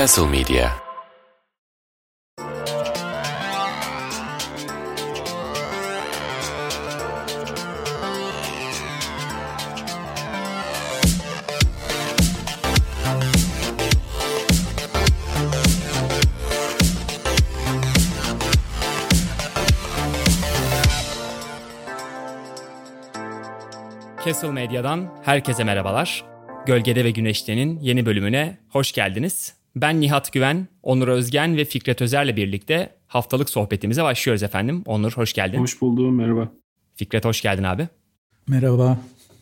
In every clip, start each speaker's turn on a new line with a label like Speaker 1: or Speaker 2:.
Speaker 1: Castle Media
Speaker 2: Castle Medya'dan herkese merhabalar. Gölgede ve Güneşte'nin yeni bölümüne hoş geldiniz. Ben Nihat Güven, Onur Özgen ve Fikret Özer'le birlikte haftalık sohbetimize başlıyoruz efendim. Onur hoş geldin.
Speaker 3: Hoş buldum, merhaba.
Speaker 2: Fikret hoş geldin abi.
Speaker 4: Merhaba.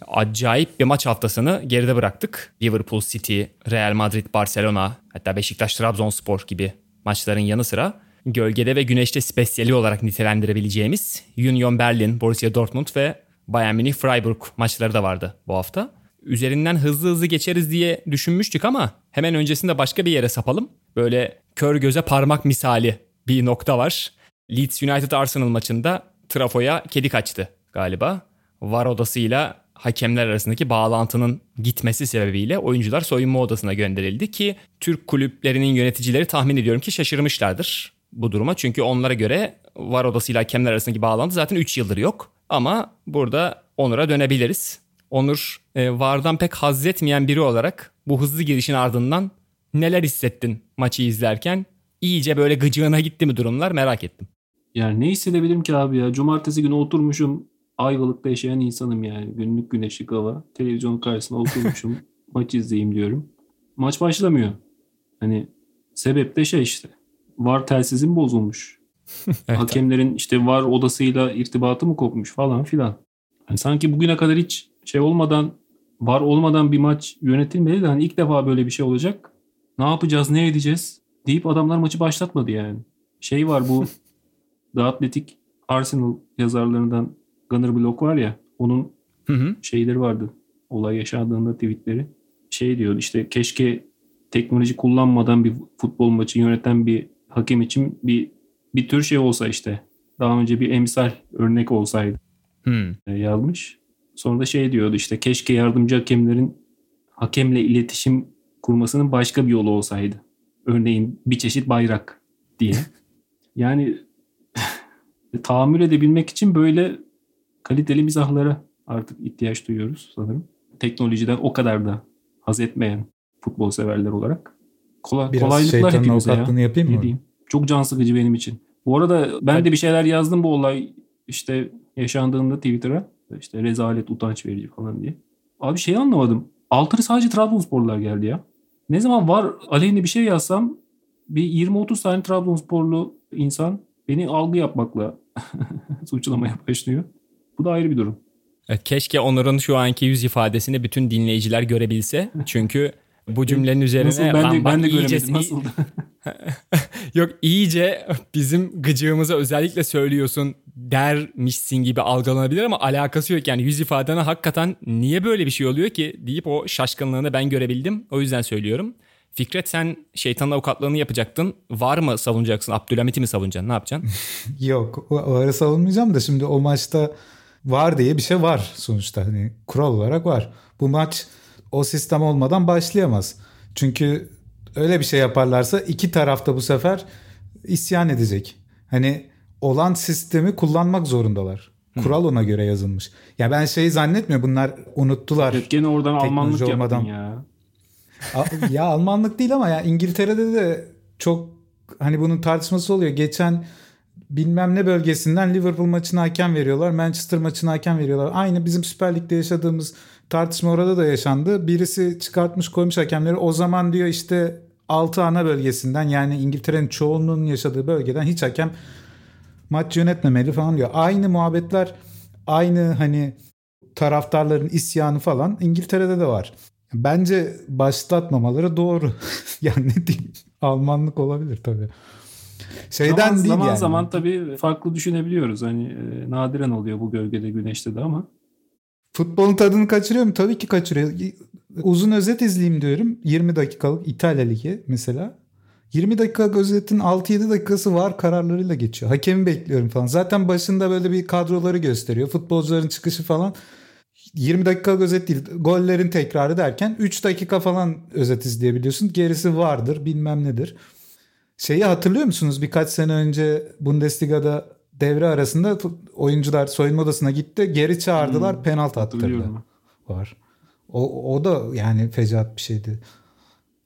Speaker 2: Acayip bir maç haftasını geride bıraktık. Liverpool City, Real Madrid, Barcelona, hatta Beşiktaş, Trabzonspor gibi maçların yanı sıra gölgede ve güneşte spesiyeli olarak nitelendirebileceğimiz Union Berlin, Borussia Dortmund ve Bayern Münih Freiburg maçları da vardı bu hafta. Üzerinden hızlı hızlı geçeriz diye düşünmüştük ama hemen öncesinde başka bir yere sapalım. Böyle kör göze parmak misali bir nokta var. Leeds United Arsenal maçında trafoya kedi kaçtı galiba. VAR odasıyla hakemler arasındaki bağlantının gitmesi sebebiyle oyuncular soyunma odasına gönderildi ki Türk kulüplerinin yöneticileri tahmin ediyorum ki şaşırmışlardır bu duruma. Çünkü onlara göre VAR odasıyla hakemler arasındaki bağlantı zaten 3 yıldır yok. Ama burada Onur'a dönebiliriz. Onur e, VAR'dan pek haz etmeyen biri olarak bu hızlı girişin ardından neler hissettin maçı izlerken? İyice böyle gıcığına gitti mi durumlar merak ettim.
Speaker 3: Yani ne hissedebilirim ki abi ya? Cumartesi günü oturmuşum. Ayvalık'ta yaşayan insanım yani. Günlük güneşlik hava. Televizyon karşısında oturmuşum. maç izleyeyim diyorum. Maç başlamıyor. Hani sebep de şey işte. VAR telsizim bozulmuş. evet. Hakemlerin işte VAR odasıyla irtibatı mı kopmuş falan filan. Yani sanki bugüne kadar hiç şey olmadan var olmadan bir maç yönetilmedi de hani ilk defa böyle bir şey olacak. Ne yapacağız, ne edeceğiz deyip adamlar maçı başlatmadı yani. Şey var bu The Athletic Arsenal yazarlarından Gunnar Block var ya onun hı hı. şeyleri vardı. Olay yaşandığında tweetleri. Şey diyor işte keşke teknoloji kullanmadan bir futbol maçı yöneten bir hakem için bir bir tür şey olsa işte. Daha önce bir emsal örnek olsaydı. Hmm. yazmış. Sonra da şey diyordu işte keşke yardımcı hakemlerin hakemle iletişim kurmasının başka bir yolu olsaydı. Örneğin bir çeşit bayrak diye. Yani tahammül edebilmek için böyle kaliteli mizahlara artık ihtiyaç duyuyoruz sanırım. Teknolojiden o kadar da haz etmeyen futbol severler olarak. Kolay,
Speaker 4: Biraz
Speaker 3: kolaylıklar hepimize ya.
Speaker 4: yapayım mı?
Speaker 3: Diyeyim. Çok can sıkıcı benim için. Bu arada ben de bir şeyler yazdım bu olay işte yaşandığında Twitter'a işte rezalet, utanç verici falan diye. Abi şeyi anlamadım. Altırı sadece Trabzonsporlular geldi ya. Ne zaman var aleyhine bir şey yazsam bir 20-30 tane Trabzonsporlu insan beni algı yapmakla suçlamaya başlıyor. Bu da ayrı bir durum.
Speaker 2: Keşke Onur'un şu anki yüz ifadesini bütün dinleyiciler görebilse. Çünkü bu cümlenin üzerine
Speaker 3: Nasıl? Ben de, ben de göremedim. Nasıl?
Speaker 2: Yok iyice bizim gıcığımıza özellikle söylüyorsun dermişsin gibi algılanabilir ama alakası yok. Yani yüz ifadene hakikaten niye böyle bir şey oluyor ki deyip o şaşkınlığını ben görebildim. O yüzden söylüyorum. Fikret sen şeytanın avukatlığını yapacaktın. Var mı savunacaksın? Abdülhamit'i mi savunacaksın? Ne yapacaksın?
Speaker 4: Yok. Varı savunmayacağım da şimdi o maçta var diye bir şey var sonuçta. Hani kural olarak var. Bu maç o sistem olmadan başlayamaz. Çünkü öyle bir şey yaparlarsa iki tarafta bu sefer isyan edecek. Hani olan sistemi kullanmak zorundalar. Kural ona göre yazılmış. Ya ben şeyi zannetmiyorum bunlar unuttular.
Speaker 3: Evet, gene oradan Almanlık olmadan. ya.
Speaker 4: ya Almanlık değil ama ya İngiltere'de de çok hani bunun tartışması oluyor. Geçen bilmem ne bölgesinden Liverpool maçına hakem veriyorlar. Manchester maçına hakem veriyorlar. Aynı bizim Süper Lig'de yaşadığımız tartışma orada da yaşandı. Birisi çıkartmış koymuş hakemleri. O zaman diyor işte 6 ana bölgesinden yani İngiltere'nin çoğunluğunun yaşadığı bölgeden hiç hakem maç yönetmemeli falan diyor. Aynı muhabbetler aynı hani taraftarların isyanı falan İngiltere'de de var. Bence başlatmamaları doğru. yani ne diyeyim Almanlık olabilir tabii.
Speaker 3: Şeyden zaman, değil zaman yani. zaman tabii farklı düşünebiliyoruz. Hani e, nadiren oluyor bu gölgede güneşte de ama.
Speaker 4: Futbolun tadını kaçırıyor mu? Tabii ki kaçırıyor. Uzun özet izleyeyim diyorum. 20 dakikalık İtalya Ligi mesela. 20 dakika özetin 6-7 dakikası var kararlarıyla geçiyor. Hakemi bekliyorum falan. Zaten başında böyle bir kadroları gösteriyor. Futbolcuların çıkışı falan. 20 dakika özet değil gollerin tekrarı derken 3 dakika falan özet izleyebiliyorsun. Gerisi vardır bilmem nedir. Şeyi hatırlıyor musunuz birkaç sene önce Bundesliga'da devre arasında oyuncular soyunma odasına gitti geri çağırdılar hmm, penaltı attırdı. Var. O, o da yani fecaat bir şeydi.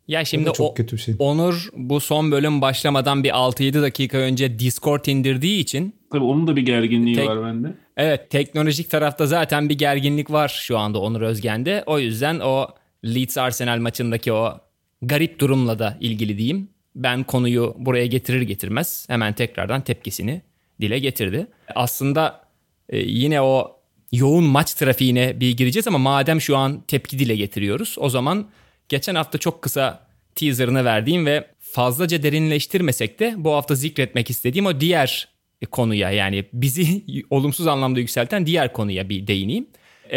Speaker 2: Ya şimdi o, çok kötü bir şey. Onur bu son bölüm başlamadan bir 6-7 dakika önce Discord indirdiği için.
Speaker 3: Tabii onun da bir gerginliği tek, var bende.
Speaker 2: Evet teknolojik tarafta zaten bir gerginlik var şu anda Onur Özgen'de. O yüzden o Leeds Arsenal maçındaki o garip durumla da ilgili diyeyim. Ben konuyu buraya getirir getirmez hemen tekrardan tepkisini dile getirdi. Aslında e, yine o yoğun maç trafiğine bir gireceğiz ama madem şu an tepki dile getiriyoruz o zaman geçen hafta çok kısa teaserını verdiğim ve fazlaca derinleştirmesek de bu hafta zikretmek istediğim o diğer konuya yani bizi olumsuz anlamda yükselten diğer konuya bir değineyim.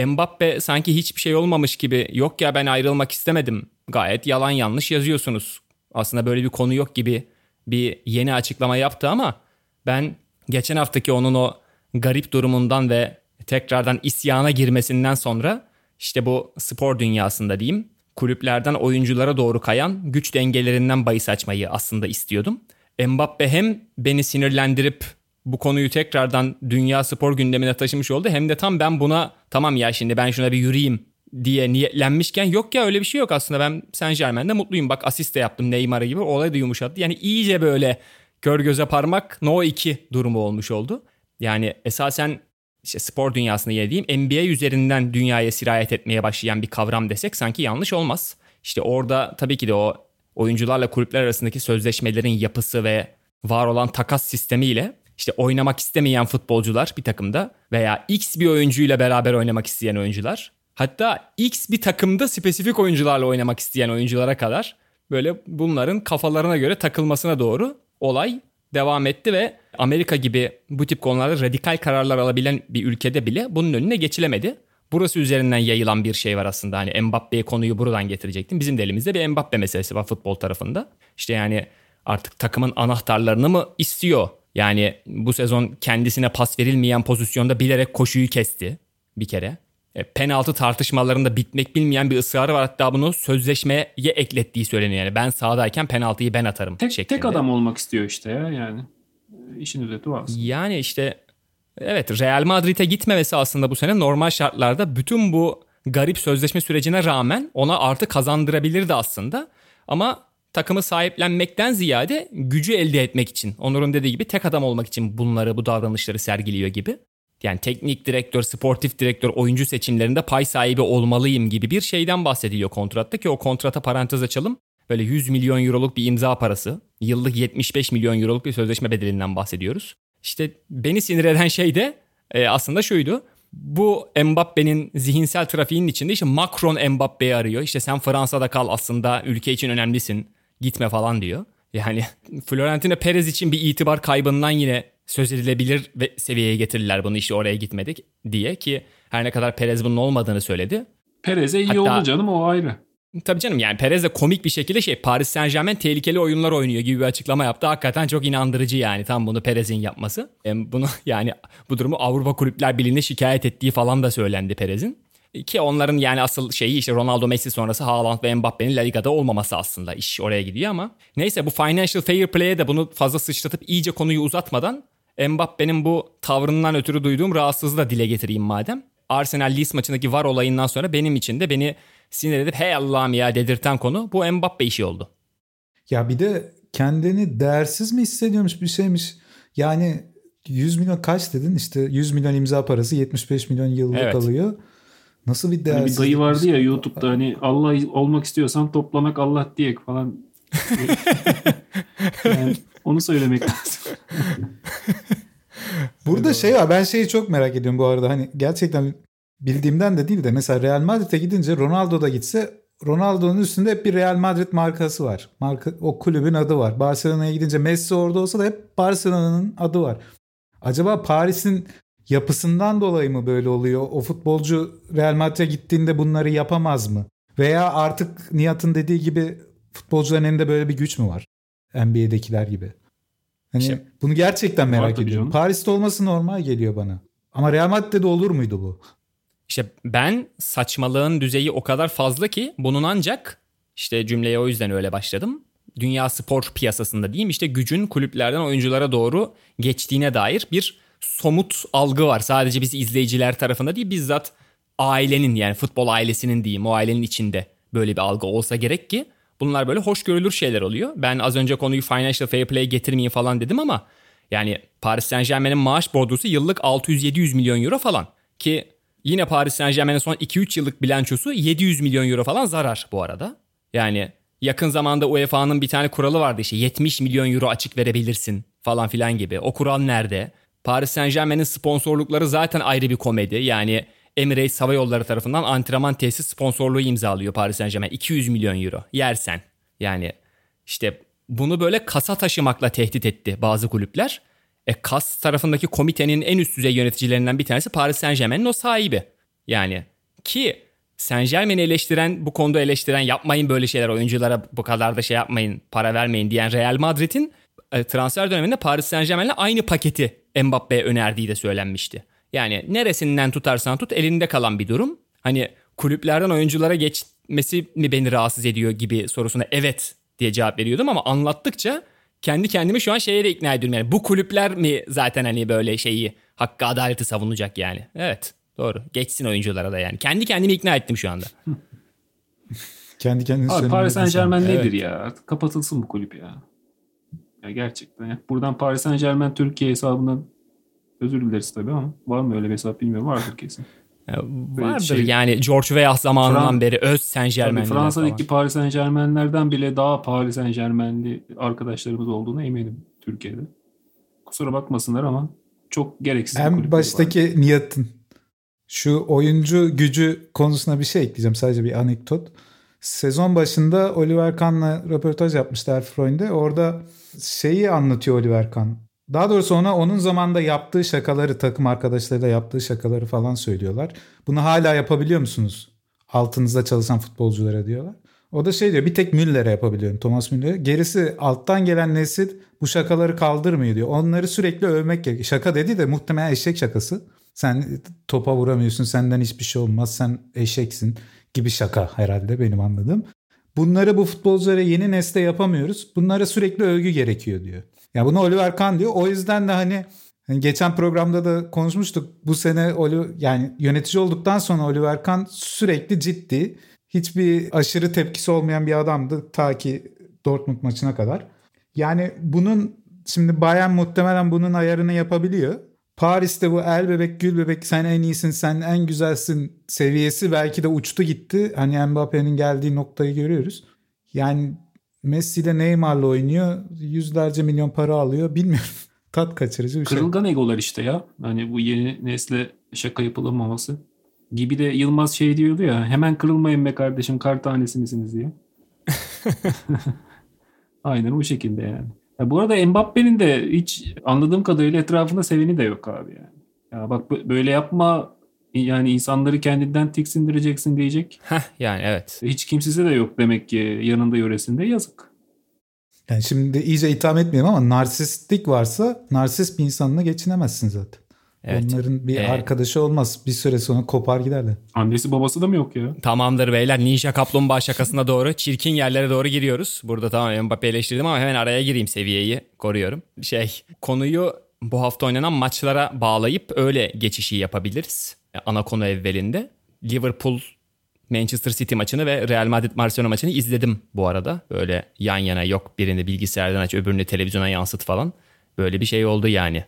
Speaker 2: Mbappe sanki hiçbir şey olmamış gibi yok ya ben ayrılmak istemedim gayet yalan yanlış yazıyorsunuz. Aslında böyle bir konu yok gibi bir yeni açıklama yaptı ama ben geçen haftaki onun o garip durumundan ve tekrardan isyana girmesinden sonra işte bu spor dünyasında diyeyim kulüplerden oyunculara doğru kayan güç dengelerinden bahis açmayı aslında istiyordum. Mbappe hem beni sinirlendirip bu konuyu tekrardan dünya spor gündemine taşımış oldu. Hem de tam ben buna tamam ya şimdi ben şuna bir yürüyeyim diye niyetlenmişken yok ya öyle bir şey yok aslında ben Saint Germain'de mutluyum. Bak asist de yaptım Neymar'a gibi olay da yumuşattı. Yani iyice böyle kör göze parmak no 2 durumu olmuş oldu. Yani esasen işte spor dünyasında yediğim NBA üzerinden dünyaya sirayet etmeye başlayan bir kavram desek sanki yanlış olmaz. İşte orada tabii ki de o oyuncularla kulüpler arasındaki sözleşmelerin yapısı ve var olan takas sistemiyle işte oynamak istemeyen futbolcular bir takımda veya X bir oyuncuyla beraber oynamak isteyen oyuncular hatta X bir takımda spesifik oyuncularla oynamak isteyen oyunculara kadar böyle bunların kafalarına göre takılmasına doğru olay devam etti ve Amerika gibi bu tip konularda radikal kararlar alabilen bir ülkede bile bunun önüne geçilemedi. Burası üzerinden yayılan bir şey var aslında. Hani Mbappe'ye konuyu buradan getirecektim. Bizim de elimizde bir Mbappe meselesi var futbol tarafında. İşte yani artık takımın anahtarlarını mı istiyor? Yani bu sezon kendisine pas verilmeyen pozisyonda bilerek koşuyu kesti bir kere. E, penaltı tartışmalarında bitmek bilmeyen bir ısrarı var. Hatta bunu sözleşmeye eklettiği söyleniyor. Yani ben sahadayken penaltıyı ben atarım
Speaker 3: tek,
Speaker 2: şeklinde.
Speaker 3: Tek adam olmak istiyor işte ya yani. İşin özeti var.
Speaker 2: Yani işte evet Real Madrid'e gitmemesi aslında bu sene normal şartlarda bütün bu garip sözleşme sürecine rağmen ona artı kazandırabilirdi aslında. Ama takımı sahiplenmekten ziyade gücü elde etmek için, Onur'un dediği gibi tek adam olmak için bunları, bu davranışları sergiliyor gibi. Yani teknik direktör, sportif direktör, oyuncu seçimlerinde pay sahibi olmalıyım gibi bir şeyden bahsediliyor kontratta ki o kontrata parantez açalım. Böyle 100 milyon euroluk bir imza parası, yıllık 75 milyon euroluk bir sözleşme bedelinden bahsediyoruz. İşte beni sinir eden şey de e, aslında şuydu. Bu Mbappe'nin zihinsel trafiğinin içinde işte Macron Mbappe'yi arıyor. İşte sen Fransa'da kal aslında ülke için önemlisin gitme falan diyor. Yani Florentino Perez için bir itibar kaybından yine söz edilebilir ve seviyeye getirirler bunu işte oraya gitmedik diye ki her ne kadar Perez bunun olmadığını söyledi.
Speaker 3: Perez'e iyi Hatta, oldu canım o ayrı.
Speaker 2: Tabii canım yani Perez de komik bir şekilde şey Paris Saint Germain tehlikeli oyunlar oynuyor gibi bir açıklama yaptı. Hakikaten çok inandırıcı yani tam bunu Perez'in yapması. Hem bunu yani bu durumu Avrupa Kulüpler Birliği'ne şikayet ettiği falan da söylendi Perez'in. Ki onların yani asıl şeyi işte Ronaldo Messi sonrası Haaland ve Mbappe'nin La Liga'da olmaması aslında iş oraya gidiyor ama. Neyse bu financial fair play'e de bunu fazla sıçratıp iyice konuyu uzatmadan Mbappe'nin bu tavrından ötürü duyduğum rahatsızlığı da dile getireyim madem. Arsenal Leeds maçındaki var olayından sonra benim için de beni sinir edip hey Allah'ım ya dedirten konu bu Mbappe işi oldu.
Speaker 4: Ya bir de kendini değersiz mi hissediyormuş bir şeymiş. Yani 100 milyon kaç dedin işte 100 milyon imza parası 75 milyon yıllık evet. alıyor. Nasıl bir değersiz?
Speaker 3: Hani bir dayı vardı ya YouTube'da hani Allah olmak istiyorsan toplamak Allah diyek falan. yani onu söylemek lazım.
Speaker 4: Burada şey var ben şeyi çok merak ediyorum bu arada hani gerçekten bildiğimden de değil de mesela Real Madrid'e gidince Ronaldo da gitse Ronaldo'nun üstünde hep bir Real Madrid markası var. Marka, o kulübün adı var. Barcelona'ya gidince Messi orada olsa da hep Barcelona'nın adı var. Acaba Paris'in yapısından dolayı mı böyle oluyor? O futbolcu Real Madrid'e gittiğinde bunları yapamaz mı? Veya artık Nihat'ın dediği gibi futbolcuların elinde böyle bir güç mü var? NBA'dekiler gibi. Hani işte, bunu gerçekten merak ediyorum. Canım. Paris'te olması normal geliyor bana. Ama Real Madrid'de de olur muydu bu?
Speaker 2: İşte ben saçmalığın düzeyi o kadar fazla ki bunun ancak işte cümleye o yüzden öyle başladım. Dünya spor piyasasında diyeyim işte gücün kulüplerden oyunculara doğru geçtiğine dair bir somut algı var. Sadece biz izleyiciler tarafında değil bizzat ailenin yani futbol ailesinin diyeyim o ailenin içinde böyle bir algı olsa gerek ki bunlar böyle hoş görülür şeyler oluyor. Ben az önce konuyu financial fair play getirmeyin falan dedim ama yani Paris Saint Germain'in maaş bordrosu yıllık 600-700 milyon euro falan ki yine Paris Saint Germain'in son 2-3 yıllık bilançosu 700 milyon euro falan zarar bu arada. Yani yakın zamanda UEFA'nın bir tane kuralı vardı işte 70 milyon euro açık verebilirsin falan filan gibi. O kural nerede? Paris Saint Germain'in sponsorlukları zaten ayrı bir komedi. Yani Emirates Hava Yolları tarafından antrenman tesis sponsorluğu imzalıyor Paris Saint Germain. 200 milyon euro. Yersen. Yani işte bunu böyle kasa taşımakla tehdit etti bazı kulüpler. E KAS tarafındaki komitenin en üst düzey yöneticilerinden bir tanesi Paris Saint Germain'in o sahibi. Yani ki Saint Germain'i eleştiren, bu konuda eleştiren yapmayın böyle şeyler oyunculara bu kadar da şey yapmayın, para vermeyin diyen Real Madrid'in e, transfer döneminde Paris Saint Germain'le aynı paketi Mbappe'ye önerdiği de söylenmişti. Yani neresinden tutarsan tut elinde kalan bir durum. Hani kulüplerden oyunculara geçmesi mi beni rahatsız ediyor gibi sorusuna evet diye cevap veriyordum ama anlattıkça kendi kendimi şu an şeye de ikna ediyorum. Yani bu kulüpler mi zaten hani böyle şeyi hakkı adaleti savunacak yani. Evet doğru geçsin oyunculara da yani. Kendi kendimi ikna ettim şu anda.
Speaker 4: Kendi kendini
Speaker 3: Abi Paris Saint Germain
Speaker 2: Evet.
Speaker 3: nedir ya? Artık kapatılsın bu kulüp ya. Ya gerçekten. ya. Buradan Paris Saint Germain Türkiye hesabından özür dileriz tabii ama var mı öyle bir hesap bilmiyorum. Vardır kesin.
Speaker 2: Ya Vardır
Speaker 3: şey-
Speaker 2: yani George Weah zamanından
Speaker 3: Fran-
Speaker 2: beri öz Saint
Speaker 3: Tabii
Speaker 2: Germain'liler
Speaker 3: Fransa'daki
Speaker 2: falan.
Speaker 3: Paris Saint Germain'lerden bile daha Paris Saint Germain'li arkadaşlarımız olduğuna eminim Türkiye'de. Kusura bakmasınlar ama çok gereksiz bir
Speaker 4: En baştaki niyetin şu oyuncu gücü konusuna bir şey ekleyeceğim. Sadece bir anekdot. Sezon başında Oliver Kahn'la röportaj yapmışlar Freund'e. Orada şeyi anlatıyor Oliver Kahn. Daha doğrusu ona onun zamanda yaptığı şakaları, takım arkadaşlarıyla yaptığı şakaları falan söylüyorlar. Bunu hala yapabiliyor musunuz? Altınızda çalışan futbolculara diyorlar. O da şey diyor bir tek Müller'e yapabiliyorum Thomas Müller'e. Gerisi alttan gelen nesil bu şakaları kaldırmıyor diyor. Onları sürekli övmek gerekiyor. Şaka dedi de muhtemelen eşek şakası. Sen topa vuramıyorsun senden hiçbir şey olmaz sen eşeksin gibi şaka herhalde benim anladığım. Bunları bu futbolculara yeni nesle yapamıyoruz. Bunlara sürekli övgü gerekiyor diyor. Ya bunu Oliver Kahn diyor. O yüzden de hani hani geçen programda da konuşmuştuk. Bu sene Oli- yani yönetici olduktan sonra Oliver Kahn sürekli ciddi. Hiçbir aşırı tepkisi olmayan bir adamdı ta ki Dortmund maçına kadar. Yani bunun şimdi Bayern muhtemelen bunun ayarını yapabiliyor. Paris'te bu el bebek gül bebek sen en iyisin sen en güzelsin seviyesi belki de uçtu gitti. Hani Mbappe'nin geldiği noktayı görüyoruz. Yani Messi ile Neymar'la oynuyor. Yüzlerce milyon para alıyor. Bilmiyorum. Tat kaçırıcı bir şey.
Speaker 3: Kırılgan egolar işte ya. Hani bu yeni nesle şaka yapılamaması. Gibi de Yılmaz şey diyordu ya. Hemen kırılmayın be kardeşim kar tanesi misiniz diye. Aynen bu şekilde yani. Ya bu arada Mbappe'nin de hiç anladığım kadarıyla etrafında seveni de yok abi yani. Ya bak bö- böyle yapma yani insanları kendinden tiksindireceksin diyecek.
Speaker 2: Heh yani evet.
Speaker 3: Hiç kimsesi de yok demek ki yanında yöresinde yazık.
Speaker 4: Yani şimdi iyice itham etmiyorum ama narsistlik varsa narsist bir insanla geçinemezsin zaten.
Speaker 2: Evet.
Speaker 4: Onların bir
Speaker 2: Ee,
Speaker 4: arkadaşı olmaz. Bir süre sonra kopar giderler.
Speaker 3: Annesi babası da mı yok ya?
Speaker 2: Tamamdır beyler. Ninja Kaplumbağa şakasına doğru çirkin yerlere doğru giriyoruz. Burada tamam Mbappe eleştirdim ama hemen araya gireyim seviyeyi koruyorum. Şey konuyu bu hafta oynanan maçlara bağlayıp öyle geçişi yapabiliriz. E, Ana konu evvelinde. Liverpool Manchester City maçını ve Real Madrid Barcelona maçını izledim bu arada. Böyle yan yana yok birini bilgisayardan aç öbürünü televizyona yansıt falan. Böyle bir şey oldu yani.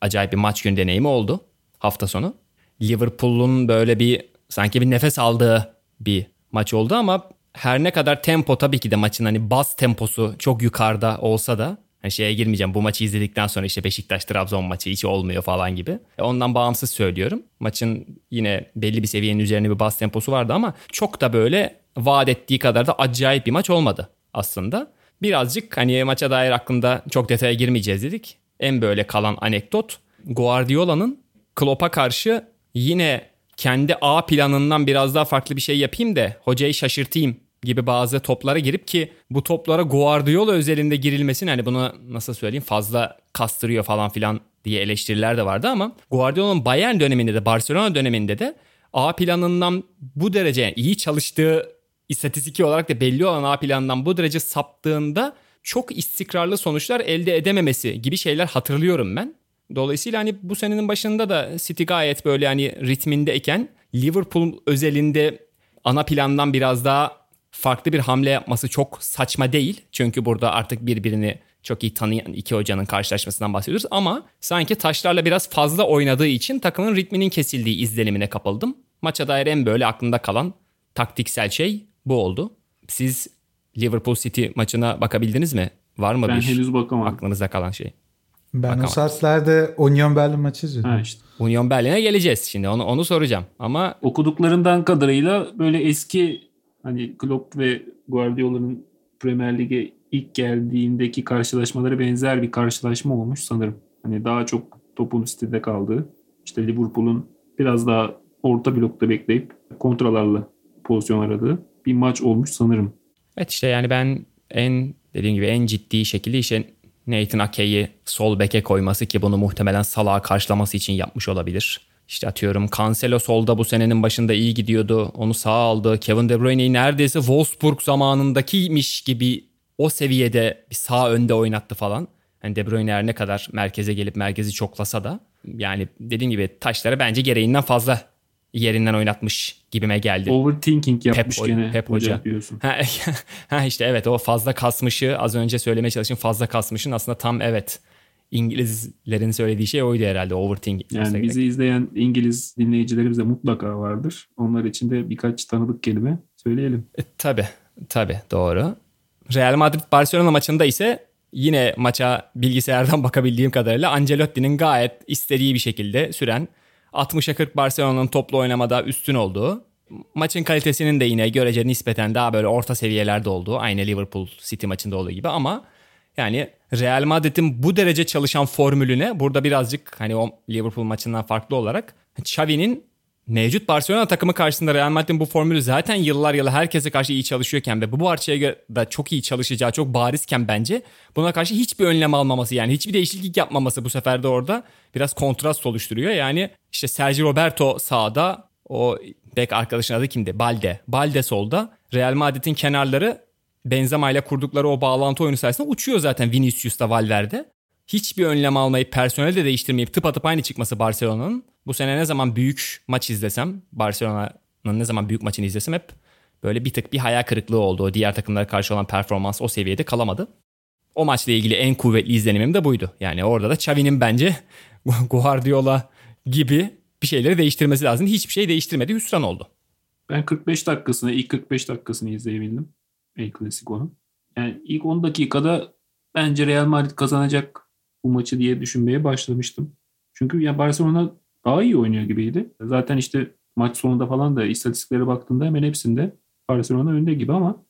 Speaker 2: Acayip bir maç gün deneyimi oldu hafta sonu. Liverpool'un böyle bir sanki bir nefes aldığı bir maç oldu ama her ne kadar tempo tabii ki de maçın hani bas temposu çok yukarıda olsa da hani şeye girmeyeceğim bu maçı izledikten sonra işte Beşiktaş Trabzon maçı hiç olmuyor falan gibi. E, Ondan bağımsız söylüyorum. Maçın yine belli bir seviyenin üzerine bir bas temposu vardı ama çok da böyle vaat ettiği kadar da acayip bir maç olmadı aslında. Birazcık hani maça dair aklımda çok detaya girmeyeceğiz dedik. En böyle kalan anekdot Guardiola'nın Klopp'a karşı yine kendi A planından biraz daha farklı bir şey yapayım da hocayı şaşırtayım gibi bazı toplara girip ki bu toplara Guardiola özelinde girilmesin hani bunu nasıl söyleyeyim fazla kastırıyor falan filan diye eleştiriler de vardı ama Guardiola'nın Bayern döneminde de Barcelona döneminde de A planından bu derece iyi çalıştığı istatistiki olarak da belli olan A planından bu derece saptığında çok istikrarlı sonuçlar elde edememesi gibi şeyler hatırlıyorum ben. Dolayısıyla hani bu senenin başında da City gayet böyle hani ritmindeyken Liverpool özelinde ana plandan biraz daha farklı bir hamle yapması çok saçma değil. Çünkü burada artık birbirini çok iyi tanıyan iki hocanın karşılaşmasından bahsediyoruz. Ama sanki taşlarla biraz fazla oynadığı için takımın ritminin kesildiği izlenimine kapıldım. Maça dair en böyle aklımda kalan taktiksel şey bu oldu. Siz Liverpool City maçına bakabildiniz mi? Var mı
Speaker 3: Ben
Speaker 2: bir
Speaker 3: henüz bakamadım.
Speaker 2: aklınızda kalan şey?
Speaker 4: Ben
Speaker 2: Bakamam.
Speaker 4: o saatlerde Union Berlin maçı izliyordum.
Speaker 3: Ha işte.
Speaker 2: Union Berlin'e geleceğiz şimdi onu onu soracağım. Ama
Speaker 3: Okuduklarından kadarıyla böyle eski hani Klopp ve Guardiola'nın Premier Lig'e ilk geldiğindeki karşılaşmaları benzer bir karşılaşma olmuş sanırım. Hani daha çok topun City'de kaldığı. işte Liverpool'un biraz daha orta blokta bekleyip kontralarla pozisyon aradığı bir maç olmuş sanırım.
Speaker 2: evet işte yani ben en dediğim gibi en ciddi şekilde işte Nathan Ake'yi sol beke koyması ki bunu muhtemelen Salah'a karşılaması için yapmış olabilir. İşte atıyorum Cancelo solda bu senenin başında iyi gidiyordu. Onu sağa aldı. Kevin De Bruyne'yi neredeyse Wolfsburg zamanındakiymiş gibi o seviyede bir sağ önde oynattı falan. Hani De Bruyne her ne kadar merkeze gelip merkezi çoklasa da yani dediğim gibi taşları bence gereğinden fazla yerinden oynatmış gibime geldi.
Speaker 3: Overthinking yapmış
Speaker 2: Pep-
Speaker 3: gene
Speaker 2: Pep
Speaker 3: hoca,
Speaker 2: hoca.
Speaker 3: diyorsun.
Speaker 2: Ha, ha işte evet o fazla kasmışı az önce söylemeye çalıştım fazla kasmışın aslında tam evet İngilizlerin söylediği şey oydu herhalde overthinking.
Speaker 3: Yani bizi izleyen İngiliz dinleyicilerimiz de mutlaka vardır. Onlar için de birkaç tanıdık kelime söyleyelim.
Speaker 2: E, tabii tabii doğru. Real Madrid Barcelona maçında ise yine maça bilgisayardan bakabildiğim kadarıyla Ancelotti'nin gayet istediği bir şekilde süren 60'a 40 Barcelona'nın toplu oynamada üstün olduğu maçın kalitesinin de yine görece nispeten daha böyle orta seviyelerde olduğu aynı Liverpool City maçında olduğu gibi ama yani Real Madrid'in bu derece çalışan formülüne burada birazcık hani o Liverpool maçından farklı olarak Xavi'nin mevcut Barcelona takımı karşısında Real Madrid'in bu formülü zaten yıllar yılı herkese karşı iyi çalışıyorken ve bu parçaya da çok iyi çalışacağı çok barizken bence buna karşı hiçbir önlem almaması yani hiçbir değişiklik yapmaması bu sefer de orada biraz kontrast oluşturuyor. Yani işte Sergio Roberto sağda o bek arkadaşın adı kimdi? Balde. Balde solda. Real Madrid'in kenarları Benzema ile kurdukları o bağlantı oyunu sayesinde uçuyor zaten Vinicius'ta Valverde. Hiçbir önlem almayıp personeli de değiştirmeyip tıpatıp aynı çıkması Barcelona'nın. Bu sene ne zaman büyük maç izlesem Barcelona'nın ne zaman büyük maçını izlesem hep böyle bir tık bir hayal kırıklığı oldu. O diğer takımlara karşı olan performans o seviyede kalamadı. O maçla ilgili en kuvvetli izlenimim de buydu. Yani orada da Xavi'nin bence Guardiola gibi bir şeyleri değiştirmesi lazım. Hiçbir şey değiştirmedi. Hüsran oldu.
Speaker 3: Ben 45 dakikasını, ilk 45 dakikasını izleyebildim. El Clasico'nun. Yani ilk 10 dakikada bence Real Madrid kazanacak bu maçı diye düşünmeye başlamıştım. Çünkü ya Barcelona daha iyi oynuyor gibiydi. Zaten işte maç sonunda falan da istatistiklere baktığımda hemen hepsinde Barcelona önde gibi ama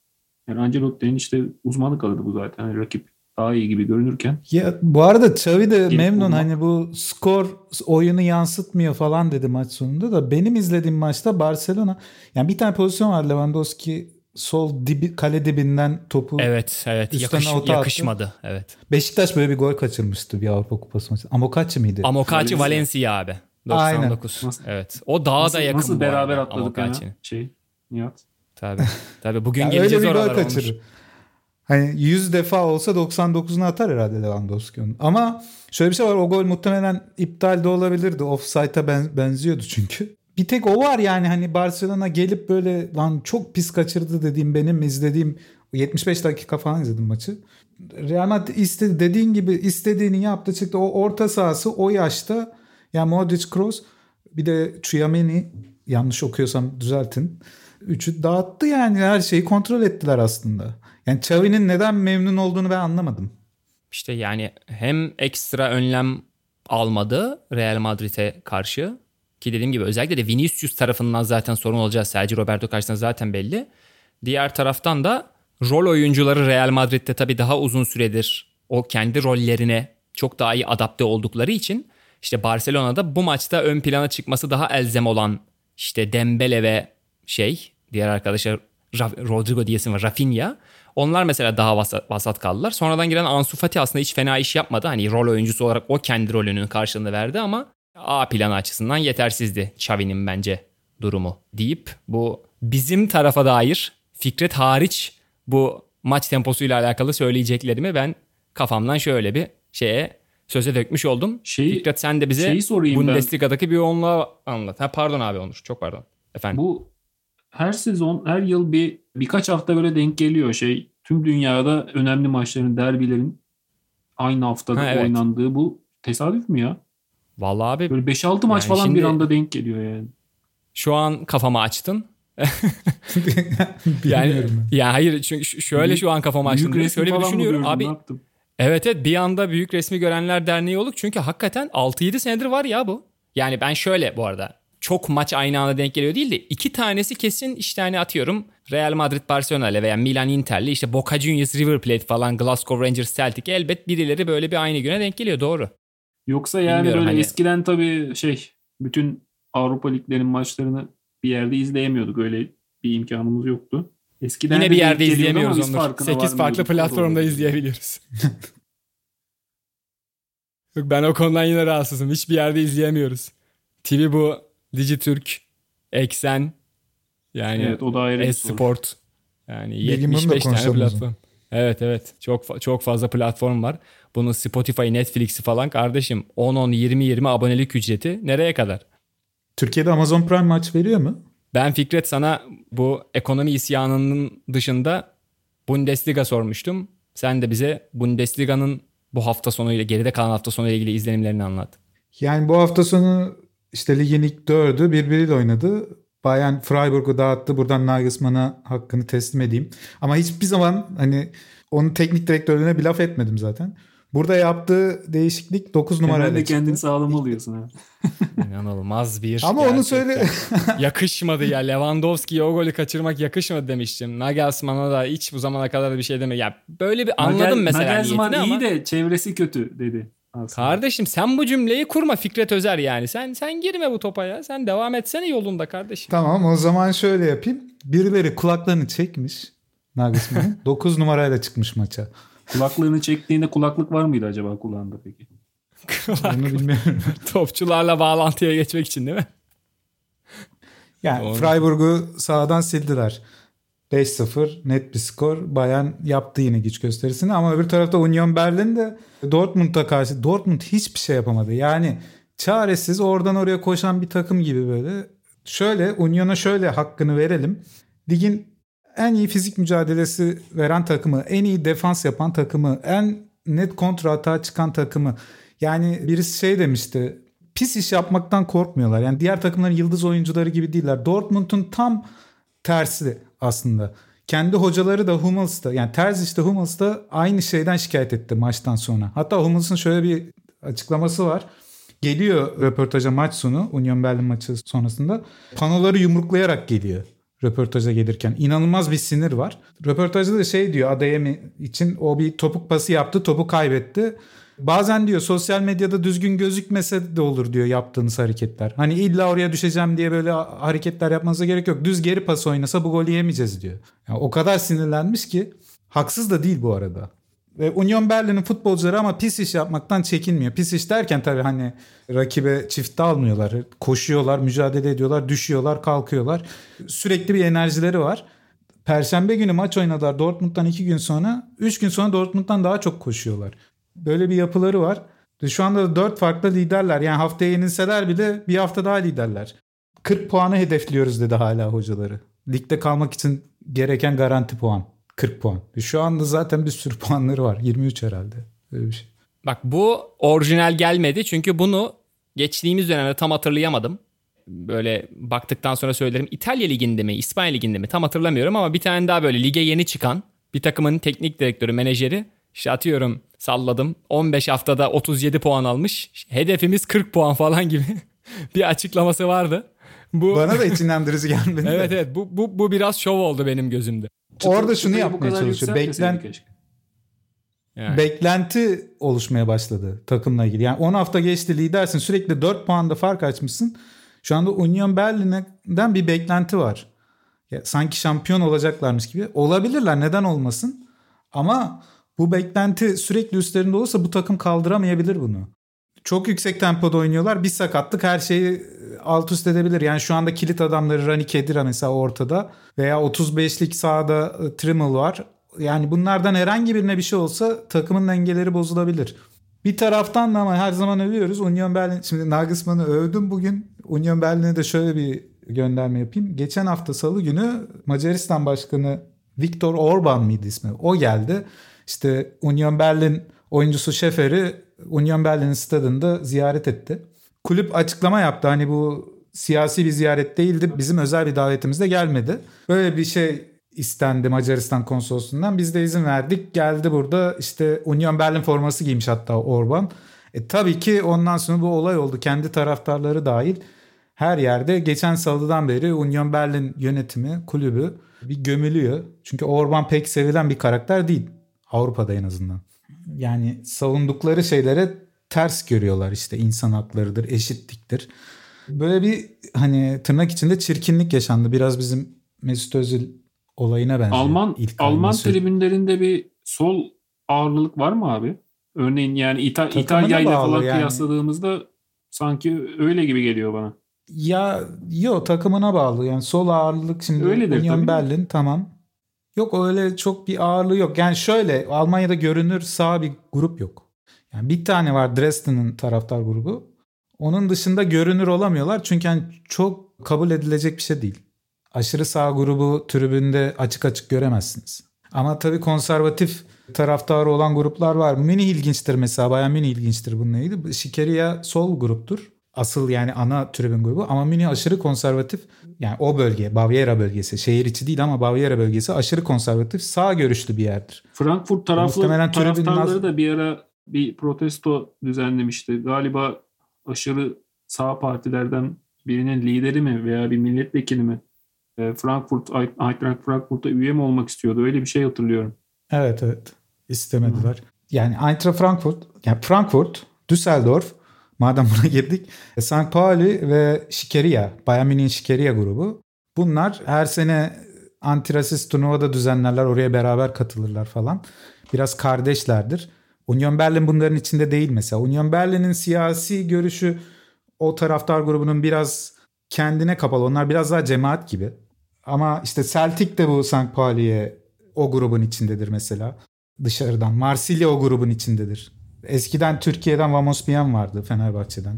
Speaker 3: yani Ancelotti'nin işte uzmanlık alanı bu zaten. Yani rakip daha iyi gibi görünürken
Speaker 4: Ya bu arada Xavi de memnun
Speaker 3: bulmak.
Speaker 4: hani bu skor oyunu yansıtmıyor falan dedi maç sonunda da benim izlediğim maçta Barcelona yani bir tane pozisyon var Lewandowski sol dibi, kale dibinden topu
Speaker 2: Evet, evet.
Speaker 4: Üstten
Speaker 2: Yakış,
Speaker 4: ota attı.
Speaker 2: yakışmadı. Evet.
Speaker 4: Beşiktaş böyle bir gol kaçırmıştı bir Avrupa Kupası maçı. Amokachi miydi?
Speaker 2: Amokachi
Speaker 3: Valencia.
Speaker 2: Valencia abi.
Speaker 4: Aynen.
Speaker 2: 99.
Speaker 3: Nasıl-
Speaker 2: Evet. O daha
Speaker 3: nasıl,
Speaker 2: da yakın
Speaker 3: nasıl
Speaker 2: bu
Speaker 3: beraber
Speaker 2: arada
Speaker 3: atladık ya
Speaker 2: Amokachi'nin.
Speaker 3: şey Nihat.
Speaker 2: Tabii. Tabii bugün
Speaker 4: Ya öyle
Speaker 2: geleceğiz
Speaker 4: bir gol
Speaker 2: oralara
Speaker 4: kaçırır.
Speaker 2: Onur.
Speaker 4: Hani 100 defa olsa 99'unu atar herhalde Lewandowski onun. Ama şöyle bir şey var o gol muhtemelen iptal de olabilirdi. Offside'a ben, benziyordu çünkü. Bir tek o var yani hani Barcelona gelip böyle lan çok pis kaçırdı dediğim benim izlediğim 75 dakika falan izledim maçı. Real Madrid istedi dediğin gibi istediğini yaptı çıktı. O orta sahası o yaşta ya Modric Kroos bir de Chouameni yanlış okuyorsam düzeltin. Üçü dağıttı yani her şeyi kontrol ettiler aslında. Yani Xavi'nin neden memnun olduğunu ben anlamadım.
Speaker 2: İşte yani hem ekstra önlem almadı Real Madrid'e karşı ki dediğim gibi özellikle de Vinicius tarafından zaten sorun olacağı Sergio Roberto karşısında zaten belli. Diğer taraftan da rol oyuncuları Real Madrid'de tabii daha uzun süredir o kendi rollerine çok daha iyi adapte oldukları için işte Barcelona'da bu maçta ön plana çıkması daha elzem olan işte Dembele ve şey diğer arkadaşlar Ra- Rodrigo diyesin var Rafinha. Onlar mesela daha vasat, vasat kaldılar. Sonradan giren Ansu Fati aslında hiç fena iş yapmadı. Hani rol oyuncusu olarak o kendi rolünün karşılığını verdi ama A planı açısından yetersizdi Xavi'nin bence durumu deyip bu bizim tarafa dair Fikret hariç bu maç temposuyla alakalı söyleyeceklerimi ben kafamdan şöyle bir şeye söze dökmüş oldum.
Speaker 3: Şey-
Speaker 2: Fikret sen de bize
Speaker 3: şeyi sorayım ben.
Speaker 2: Bundesliga'daki bir yoğunluğa anlat. Ha pardon abi Onur. Çok pardon. Efendim.
Speaker 3: Bu her sezon, her yıl bir birkaç hafta böyle denk geliyor şey. Tüm dünyada önemli maçların, derbilerin aynı haftada
Speaker 2: Ha, evet.
Speaker 3: oynandığı bu tesadüf mü ya?
Speaker 2: Vallahi abi
Speaker 3: Böyle 5-6 maç
Speaker 2: Yani
Speaker 3: falan
Speaker 2: şimdi-
Speaker 3: bir anda denk geliyor yani.
Speaker 2: şu an kafamı açtın. Yani ya hayır çünkü şöyle
Speaker 3: Büyük-
Speaker 2: şu an kafamı açtın.
Speaker 3: Büyük
Speaker 2: Şöyle bir
Speaker 3: mı
Speaker 2: düşünüyorum abi. Evet evet bir anda Büyük Resmi Görenler Derneği olduk. Çünkü hakikaten 6-7 senedir var ya bu. Yani ben şöyle bu arada çok maç aynı anda denk geliyor değil de iki tanesi kesin işte hani atıyorum Real Madrid Barcelona ile veya Milan Inter'le işte Boca Juniors River Plate falan Glasgow Rangers Celtic elbet birileri böyle bir aynı güne denk geliyor doğru.
Speaker 3: Yoksa yani
Speaker 2: Bilmiyorum,
Speaker 3: böyle
Speaker 2: hani-
Speaker 3: eskiden tabii şey bütün Avrupa liglerinin maçlarını bir yerde izleyemiyorduk. Öyle bir imkanımız yoktu. Eskiden
Speaker 2: Yine bir yerde izleyemiyoruz
Speaker 3: farkına
Speaker 2: 8 farklı platformda izleyebiliyoruz. Yok ben o konudan yine rahatsızım. Hiçbir yerde izleyemiyoruz. TV bu, Dijitürk, Eksen, yani
Speaker 3: Evet o da ayrı.
Speaker 2: Esport. Yani
Speaker 4: da
Speaker 2: 75 tane platform. Evet evet. Çok çok fazla platform var. Bunun Spotify, Netflix'i falan kardeşim 10 10 20 20 abonelik ücreti nereye kadar?
Speaker 4: Türkiye'de Amazon Prime maç veriyor mu?
Speaker 2: Ben Fikret sana bu ekonomi isyanının dışında Bundesliga sormuştum. Sen de bize Bundesliga'nın bu hafta sonuyla geride kalan hafta sonuyla ilgili izlenimlerini anlat.
Speaker 4: Yani bu hafta sonu işte ligin ilk dördü birbiriyle oynadı. Bayern Freiburg'u dağıttı. Buradan Nagelsmann'a hakkını teslim edeyim. Ama hiçbir zaman hani onun teknik direktörlüğüne bir laf etmedim zaten. Burada yaptığı değişiklik 9 numarayla
Speaker 3: Herhalde
Speaker 4: çıktı.
Speaker 3: kendini sağlam alıyorsun ha.
Speaker 2: İnanılmaz bir
Speaker 4: Ama onu söyle
Speaker 2: yakışmadı ya. Lewandowski'ye o golü kaçırmak yakışmadı demiştim. Nagelsmann'a da hiç bu zamana kadar bir şey deme. Ya böyle bir anladım
Speaker 3: Nagel-
Speaker 2: mesela
Speaker 3: Nagelsmann iyi
Speaker 2: ama.
Speaker 3: de çevresi kötü dedi. Aslında.
Speaker 2: Kardeşim sen bu cümleyi kurma Fikret Özer yani. Sen sen girme bu topa ya. Sen devam etsene yolunda kardeşim.
Speaker 4: Tamam o zaman şöyle yapayım. Birileri kulaklarını çekmiş Nagelsmann'ın. 9 numarayla çıkmış maça.
Speaker 3: Kulaklığını çektiğinde kulaklık var mıydı acaba kulağında peki?
Speaker 4: Onu bilmiyorum.
Speaker 2: Topçularla bağlantıya geçmek için değil mi?
Speaker 4: Yani
Speaker 2: Doğru.
Speaker 4: Freiburg'u sağdan sildiler. 5-0 net bir skor. Bayern yaptı yine güç gösterisini ama öbür tarafta Union Berlin de Dortmund'a karşı Dortmund hiçbir şey yapamadı. Yani çaresiz oradan oraya koşan bir takım gibi böyle. Şöyle Union'a şöyle hakkını verelim. Ligin en iyi fizik mücadelesi veren takımı, en iyi defans yapan takımı, en net kontra atağa çıkan takımı. Yani birisi şey demişti. Pis iş yapmaktan korkmuyorlar. Yani diğer takımların yıldız oyuncuları gibi değiller. Dortmund'un tam tersi aslında. Kendi hocaları da Hummels da yani Terzic de Hummels da aynı şeyden şikayet etti maçtan sonra. Hatta Hummels'ın şöyle bir açıklaması var. Geliyor röportaja maç sonu Union Berlin maçı sonrasında. Panoları yumruklayarak geliyor röportaja gelirken. İnanılmaz bir sinir var. Röportajda da şey diyor Adeyemi için o bir topuk pası yaptı topu kaybetti. Bazen diyor sosyal medyada düzgün gözükmese de olur diyor yaptığınız hareketler. Hani illa oraya düşeceğim diye böyle hareketler yapmanıza gerek yok. Düz geri pas oynasa bu golü yemeyeceğiz diyor. Yani o kadar sinirlenmiş ki haksız da değil bu arada. Ve Union Berlin'in futbolcuları ama pis iş yapmaktan çekinmiyor. Pis iş derken tabii hani rakibe çift almıyorlar. Koşuyorlar, mücadele ediyorlar, düşüyorlar, kalkıyorlar. Sürekli bir enerjileri var. Perşembe günü maç oynadılar Dortmund'dan iki gün sonra. Üç gün sonra Dortmund'dan daha çok koşuyorlar. Böyle bir yapıları var. Şu anda da dört farklı liderler. Yani haftaya yenilseler bile bir hafta daha liderler. 40 puanı hedefliyoruz dedi hala hocaları. Ligde kalmak için gereken garanti puan. 40 puan. E Şu anda zaten bir sürü puanları var. 23 herhalde. Öyle bir şey.
Speaker 2: Bak bu orijinal gelmedi çünkü bunu geçtiğimiz dönemde tam hatırlayamadım. Böyle baktıktan sonra söylerim. İtalya liginde mi, İspanya liginde mi tam hatırlamıyorum ama bir tane daha böyle lige yeni çıkan bir takımın teknik direktörü, menajeri işte atıyorum salladım 15 haftada 37 puan almış. Hedefimiz 40 puan falan gibi bir açıklaması vardı. Bu
Speaker 4: Bana da iç inandırıcı gelmedi.
Speaker 2: Evet evet bu, bu, bu biraz şov oldu benim gözümde.
Speaker 4: Orada şunu yapmaya çalışıyor. Beklen.
Speaker 2: Yani.
Speaker 4: beklenti oluşmaya başladı takımla ilgili. Yani 10 hafta geçti lidersin sürekli 4 puanda fark açmışsın. Şu anda Union Berlin'den bir beklenti var. Ya, sanki şampiyon olacaklarmış gibi. Olabilirler neden olmasın. Ama bu beklenti sürekli üstlerinde olursa bu takım kaldıramayabilir bunu. Çok yüksek tempoda oynuyorlar. Bir sakatlık her şeyi alt üst edebilir. Yani şu anda kilit adamları Rani Kedira mesela ortada veya 35'lik sahada e, Trimmel var. Yani bunlardan herhangi birine bir şey olsa takımın dengeleri bozulabilir. Bir taraftan da ama her zaman övüyoruz. Union Berlin, şimdi Nagelsmann'ı övdüm bugün. Union Berlin'e de şöyle bir gönderme yapayım. Geçen hafta salı günü Macaristan Başkanı Viktor Orban mıydı ismi? O geldi. İşte Union Berlin oyuncusu Şefer'i Union Berlin stadında ziyaret etti. Kulüp açıklama yaptı. Hani bu siyasi bir ziyaret değildi. Bizim özel bir davetimizde gelmedi. Böyle bir şey istendi Macaristan konsolosluğundan. Biz de izin verdik. Geldi burada işte Union Berlin forması giymiş hatta Orban. E, tabii ki ondan sonra bu olay oldu. Kendi taraftarları dahil her yerde geçen salıdan beri Union Berlin yönetimi, kulübü bir gömülüyor. Çünkü Orban pek sevilen bir karakter değil. Avrupa'da en azından. Yani savundukları şeylere ters görüyorlar işte insan haklarıdır, eşitliktir. Böyle bir hani tırnak içinde çirkinlik yaşandı. Biraz bizim Mesut Özil olayına benziyor.
Speaker 3: Alman
Speaker 4: İlk
Speaker 3: Alman tribünlerinde bir sol ağırlık var mı abi? Örneğin yani İta- İtalya ile falan
Speaker 4: yani.
Speaker 3: kıyasladığımızda sanki öyle gibi geliyor bana.
Speaker 4: Ya yok takımına bağlı. Yani sol ağırlık şimdi
Speaker 3: Öyledir
Speaker 4: Union. Berlin tamam. Yok öyle çok bir ağırlığı yok. Yani şöyle Almanya'da görünür sağ bir grup yok. Yani bir tane var Dresden'in taraftar grubu. Onun dışında görünür olamıyorlar. Çünkü yani çok kabul edilecek bir şey değil. Aşırı sağ grubu tribünde açık açık göremezsiniz. Ama tabii konservatif taraftarı olan gruplar var. Mini ilginçtir mesela. Bayağı mini ilginçtir bununla ilgili. Şikeria sol gruptur. Asıl yani ana tribün grubu ama Mini aşırı konservatif. Yani o bölge Bavyera bölgesi şehir içi değil ama Bavyera bölgesi aşırı konservatif sağ görüşlü bir yerdir.
Speaker 3: Frankfurt taraflı,
Speaker 4: Muhtemelen
Speaker 3: taraftarları
Speaker 4: az-
Speaker 3: da bir ara bir protesto düzenlemişti. Galiba aşırı sağ partilerden birinin lideri mi veya bir milletvekili mi e, Frankfurt, Eintracht Frankfurt'a üye mi olmak istiyordu? Öyle bir şey hatırlıyorum.
Speaker 4: Evet evet istemediler. Yani Eintracht Frankfurt, yani Frankfurt, Düsseldorf madem buna girdik. St. Pauli ve Şikeria, Bayern Münih'in Şikeria grubu. Bunlar her sene antirasist turnuvada düzenlerler. Oraya beraber katılırlar falan. Biraz kardeşlerdir. Union Berlin bunların içinde değil mesela. Union Berlin'in siyasi görüşü o taraftar grubunun biraz kendine kapalı. Onlar biraz daha cemaat gibi. Ama işte Celtic de bu St. Pauli'ye o grubun içindedir mesela. Dışarıdan. Marsilya o grubun içindedir. Eskiden Türkiye'den Vamos Piyan vardı Fenerbahçe'den.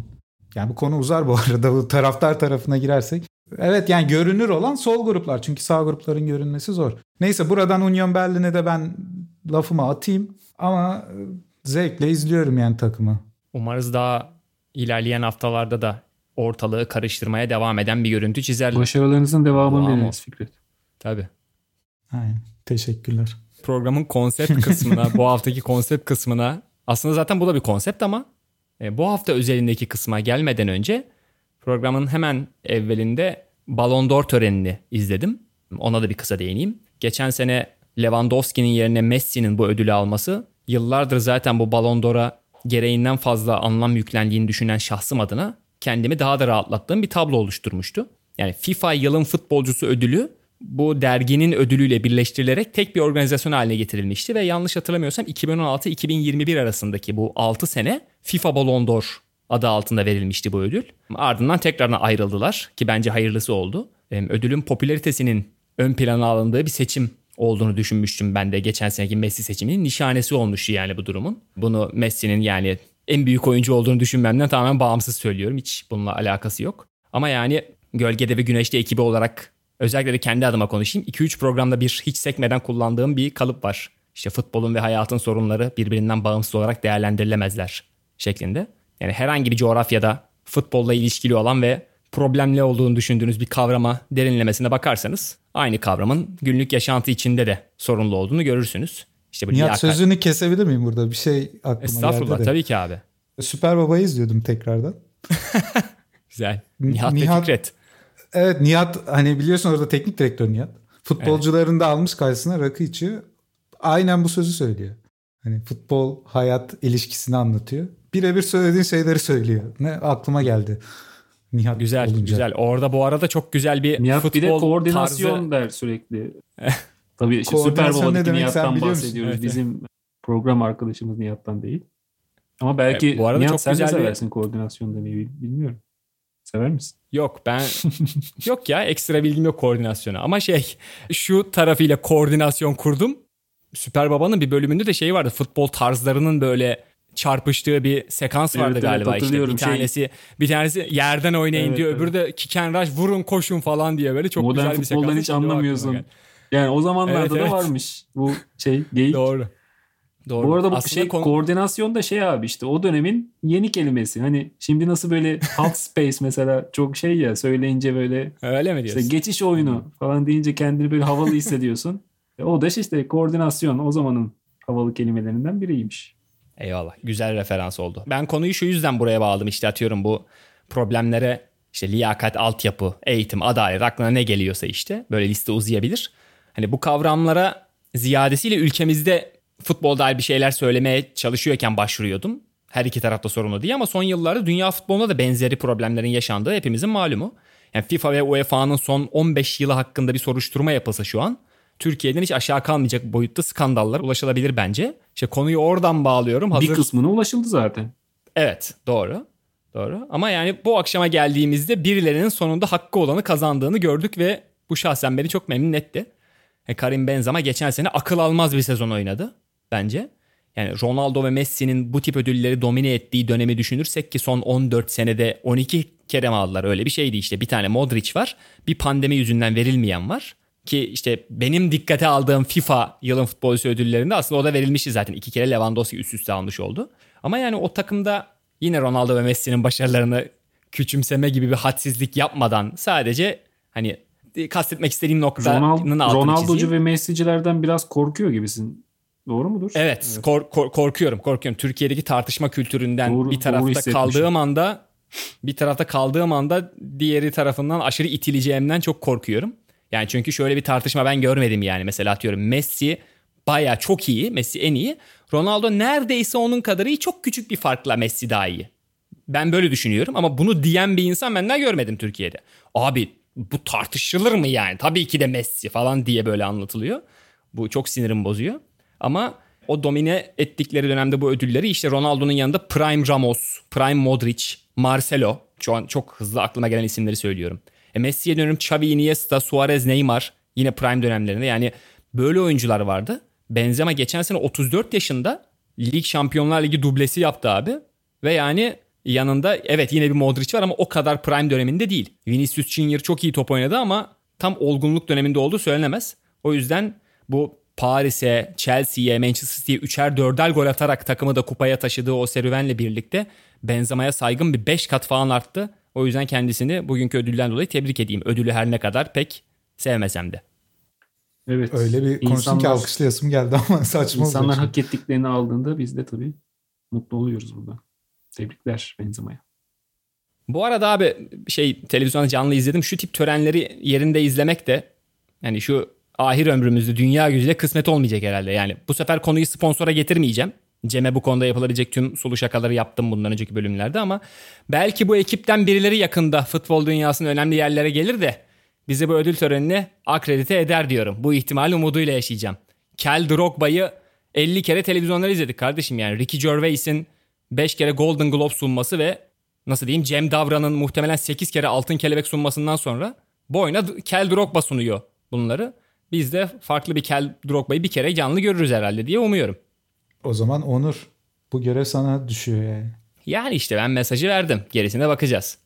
Speaker 4: Yani bu konu uzar bu arada bu taraftar tarafına girersek. Evet yani görünür olan sol gruplar. Çünkü sağ grupların görünmesi zor. Neyse buradan Union Berlin'e de ben lafımı atayım. Ama zevkle izliyorum yani takımı.
Speaker 2: Umarız daha ilerleyen haftalarda da ortalığı karıştırmaya devam eden bir görüntü çizerler.
Speaker 3: Başarılarınızın devamını dileriz Fikret.
Speaker 2: Tabii.
Speaker 4: Aynen. Teşekkürler.
Speaker 2: Programın konsept kısmına, bu haftaki konsept kısmına aslında zaten bu da bir konsept ama e, bu hafta özelindeki kısma gelmeden önce programın hemen evvelinde Ballon d'Or törenini izledim. Ona da bir kısa değineyim. Geçen sene Lewandowski'nin yerine Messi'nin bu ödülü alması yıllardır zaten bu Ballon d'Or'a gereğinden fazla anlam yüklendiğini düşünen şahsım adına kendimi daha da rahatlattığım bir tablo oluşturmuştu. Yani FIFA yılın futbolcusu ödülü bu derginin ödülüyle birleştirilerek tek bir organizasyon haline getirilmişti ve yanlış hatırlamıyorsam 2016-2021 arasındaki bu 6 sene FIFA Ballon d'Or adı altında verilmişti bu ödül. Ardından tekrardan ayrıldılar ki bence hayırlısı oldu. Ödülün popülaritesinin ön plana alındığı bir seçim olduğunu düşünmüştüm ben de geçen seneki Messi seçiminin nişanesi olmuştu yani bu durumun. Bunu Messi'nin yani en büyük oyuncu olduğunu düşünmemden tamamen bağımsız söylüyorum. Hiç bununla alakası yok. Ama yani Gölgede ve Güneşte ekibi olarak özellikle de kendi adıma konuşayım. 2-3 programda bir hiç sekmeden kullandığım bir kalıp var. İşte futbolun ve hayatın sorunları birbirinden bağımsız olarak değerlendirilemezler şeklinde. Yani herhangi bir coğrafyada futbolla ilişkili olan ve problemli olduğunu düşündüğünüz bir kavrama derinlemesine bakarsanız aynı kavramın günlük yaşantı içinde de sorunlu olduğunu görürsünüz. İşte bu
Speaker 4: Nihat
Speaker 2: liyakat-
Speaker 4: sözünü kesebilir miyim burada? Bir şey aklıma
Speaker 2: Estağfurullah
Speaker 4: geldi de.
Speaker 2: tabii ki abi.
Speaker 4: Süper Baba'yı izliyordum tekrardan.
Speaker 2: Güzel.
Speaker 4: Ni-
Speaker 2: Nihat, ve
Speaker 4: Nihat-
Speaker 2: Fikret.
Speaker 4: Evet Nihat hani biliyorsun orada teknik direktör Nihat. Futbolcularını da almış karşısına rakı içiyor. Aynen bu sözü söylüyor. Hani futbol hayat ilişkisini anlatıyor. Birebir söylediğin şeyleri söylüyor. Ne aklıma geldi. Nihat
Speaker 2: Güzel
Speaker 4: olunca.
Speaker 2: güzel. Orada bu arada çok güzel bir
Speaker 3: Nihat
Speaker 2: futbol
Speaker 3: bir de koordinasyon
Speaker 2: tarzı.
Speaker 3: der sürekli. Tabii işte Süper Bowl'daki Nihat'tan bahsediyoruz.
Speaker 2: Evet,
Speaker 3: Bizim program arkadaşımız Nihat'tan değil. Ama belki
Speaker 2: E, bu arada
Speaker 3: Nihat
Speaker 2: çok
Speaker 3: sen de
Speaker 2: güzel bir-
Speaker 3: seversin koordinasyon demeyi bilmiyorum. Sever misin?
Speaker 2: Yok ben yok ya ekstra bilgim yok koordinasyona ama şey şu tarafıyla koordinasyon kurdum. Süper Baba'nın bir bölümünde de şey vardı futbol tarzlarının böyle çarpıştığı bir sekans vardı
Speaker 3: Evet, evet,
Speaker 2: galiba işte.
Speaker 3: hatırlıyorum.
Speaker 2: Bir
Speaker 3: Şey-
Speaker 2: tanesi bir tanesi yerden oynayın
Speaker 3: Evet,
Speaker 2: diyor.
Speaker 3: evet.
Speaker 2: Öbürü de kick and rush vurun koşun falan diye böyle çok
Speaker 3: Modern
Speaker 2: güzel bir sekans.
Speaker 3: futboldan hiç anlamıyorsun.
Speaker 2: geldi.
Speaker 3: Yani o zamanlarda
Speaker 2: Evet,
Speaker 3: da
Speaker 2: evet.
Speaker 3: varmış bu şey geyik.
Speaker 2: Doğru. Doğru.
Speaker 3: Bu arada bu şey
Speaker 2: konu-
Speaker 3: koordinasyon da şey abi işte o dönemin yeni kelimesi. Hani şimdi nasıl böyle half space mesela çok şey ya söyleyince böyle
Speaker 2: öyle mi
Speaker 3: işte
Speaker 2: diyorsun?
Speaker 3: geçiş oyunu falan deyince kendini böyle havalı hissediyorsun. E, o da işte koordinasyon o zamanın havalı kelimelerinden biriymiş.
Speaker 2: Eyvallah. Güzel referans oldu. Ben konuyu şu yüzden buraya bağladım. İşte atıyorum bu problemlere işte liyakat, altyapı, eğitim, adalet aklına ne geliyorsa işte böyle liste uzayabilir. Hani bu kavramlara ziyadesiyle ülkemizde futbol dair bir şeyler söylemeye çalışıyorken başvuruyordum. Her iki tarafta sorunlu diye ama son yıllarda dünya futbolunda da benzeri problemlerin yaşandığı hepimizin malumu. Yani FIFA ve UEFA'nın son 15 yılı hakkında bir soruşturma yapılsa şu an Türkiye'den hiç aşağı kalmayacak boyutta skandallar ulaşılabilir bence. İşte konuyu oradan bağlıyorum. Hazır...
Speaker 3: Bir kısmına ulaşıldı zaten.
Speaker 2: Evet doğru. Doğru. Ama yani bu akşama geldiğimizde birilerinin sonunda hakkı olanı kazandığını gördük ve bu şahsen beni çok memnun etti. E, Karim Benzema geçen sene akıl almaz bir sezon oynadı bence. Yani Ronaldo ve Messi'nin bu tip ödülleri domine ettiği dönemi düşünürsek ki son 14 senede 12 kere mi aldılar öyle bir şeydi işte. Bir tane Modric var. Bir pandemi yüzünden verilmeyen var. Ki işte benim dikkate aldığım FIFA yılın futbolcusu ödüllerinde aslında o da verilmişti zaten. iki kere Lewandowski üst üste almış oldu. Ama yani o takımda yine Ronaldo ve Messi'nin başarılarını küçümseme gibi bir hadsizlik yapmadan sadece hani kastetmek istediğim noktanın
Speaker 3: Ronald,
Speaker 2: altını
Speaker 3: Ronaldocu
Speaker 2: çizeyim.
Speaker 3: ve Messi'cilerden biraz korkuyor gibisin. Doğru mudur?
Speaker 2: Evet, kor- kor- korkuyorum, korkuyorum. Türkiye'deki tartışma kültüründen
Speaker 3: Doğru-
Speaker 2: bir tarafta kaldığım anda bir tarafta kaldığım anda diğeri tarafından aşırı itileceğimden çok korkuyorum. Yani çünkü şöyle bir tartışma ben görmedim yani. Mesela atıyorum Messi baya çok iyi. Messi en iyi. Ronaldo neredeyse onun kadar iyi. Çok küçük bir farkla Messi daha iyi. Ben böyle düşünüyorum ama bunu diyen bir insan ben daha görmedim Türkiye'de. Abi bu tartışılır mı yani? Tabii ki de Messi falan diye böyle anlatılıyor. Bu çok sinirim bozuyor. Ama o domine ettikleri dönemde bu ödülleri işte Ronaldo'nun yanında Prime Ramos, Prime Modric, Marcelo. Şu an çok hızlı aklıma gelen isimleri söylüyorum. E Messi'ye dönüyorum Xavi, Iniesta, Suarez, Neymar. Yine prime dönemlerinde yani böyle oyuncular vardı. Benzema geçen sene 34 yaşında lig şampiyonlar ligi dublesi yaptı abi. Ve yani yanında evet yine bir Modric var ama o kadar prime döneminde değil. Vinicius Junior çok iyi top oynadı ama tam olgunluk döneminde olduğu söylenemez. O yüzden bu Paris'e, Chelsea'ye, Manchester City'ye üçer dörder gol atarak takımı da kupaya taşıdığı o serüvenle birlikte Benzema'ya saygın bir 5 kat falan arttı. O yüzden kendisini bugünkü ödülden dolayı tebrik edeyim. Ödülü her ne kadar pek sevmesem de.
Speaker 3: Evet.
Speaker 4: Öyle bir konuştun ki alkışlayasım geldi ama saçma
Speaker 3: İnsanlar
Speaker 4: olacak.
Speaker 3: hak ettiklerini aldığında biz de tabii mutlu oluyoruz burada. Tebrikler Benzema'ya.
Speaker 2: Bu arada abi şey televizyonda canlı izledim. Şu tip törenleri yerinde izlemek de yani şu ahir ömrümüzde dünya gücüyle kısmet olmayacak herhalde. Yani bu sefer konuyu sponsora getirmeyeceğim. Cem'e bu konuda yapılabilecek tüm sulu şakaları yaptım bundan önceki bölümlerde ama belki bu ekipten birileri yakında futbol dünyasının önemli yerlere gelir de bizi bu ödül törenine akredite eder diyorum. Bu ihtimal umuduyla yaşayacağım. Kel Drogba'yı 50 kere televizyonda izledik kardeşim yani. Ricky Gervais'in 5 kere Golden Globe sunması ve nasıl diyeyim Cem Davran'ın muhtemelen 8 kere Altın Kelebek sunmasından sonra boyuna D- Kel Drogba sunuyor bunları. Biz de farklı bir Kel Drogba'yı bir kere canlı görürüz herhalde diye umuyorum.
Speaker 4: O zaman Onur bu görev sana düşüyor yani.
Speaker 2: Yani işte ben mesajı verdim. Gerisine bakacağız.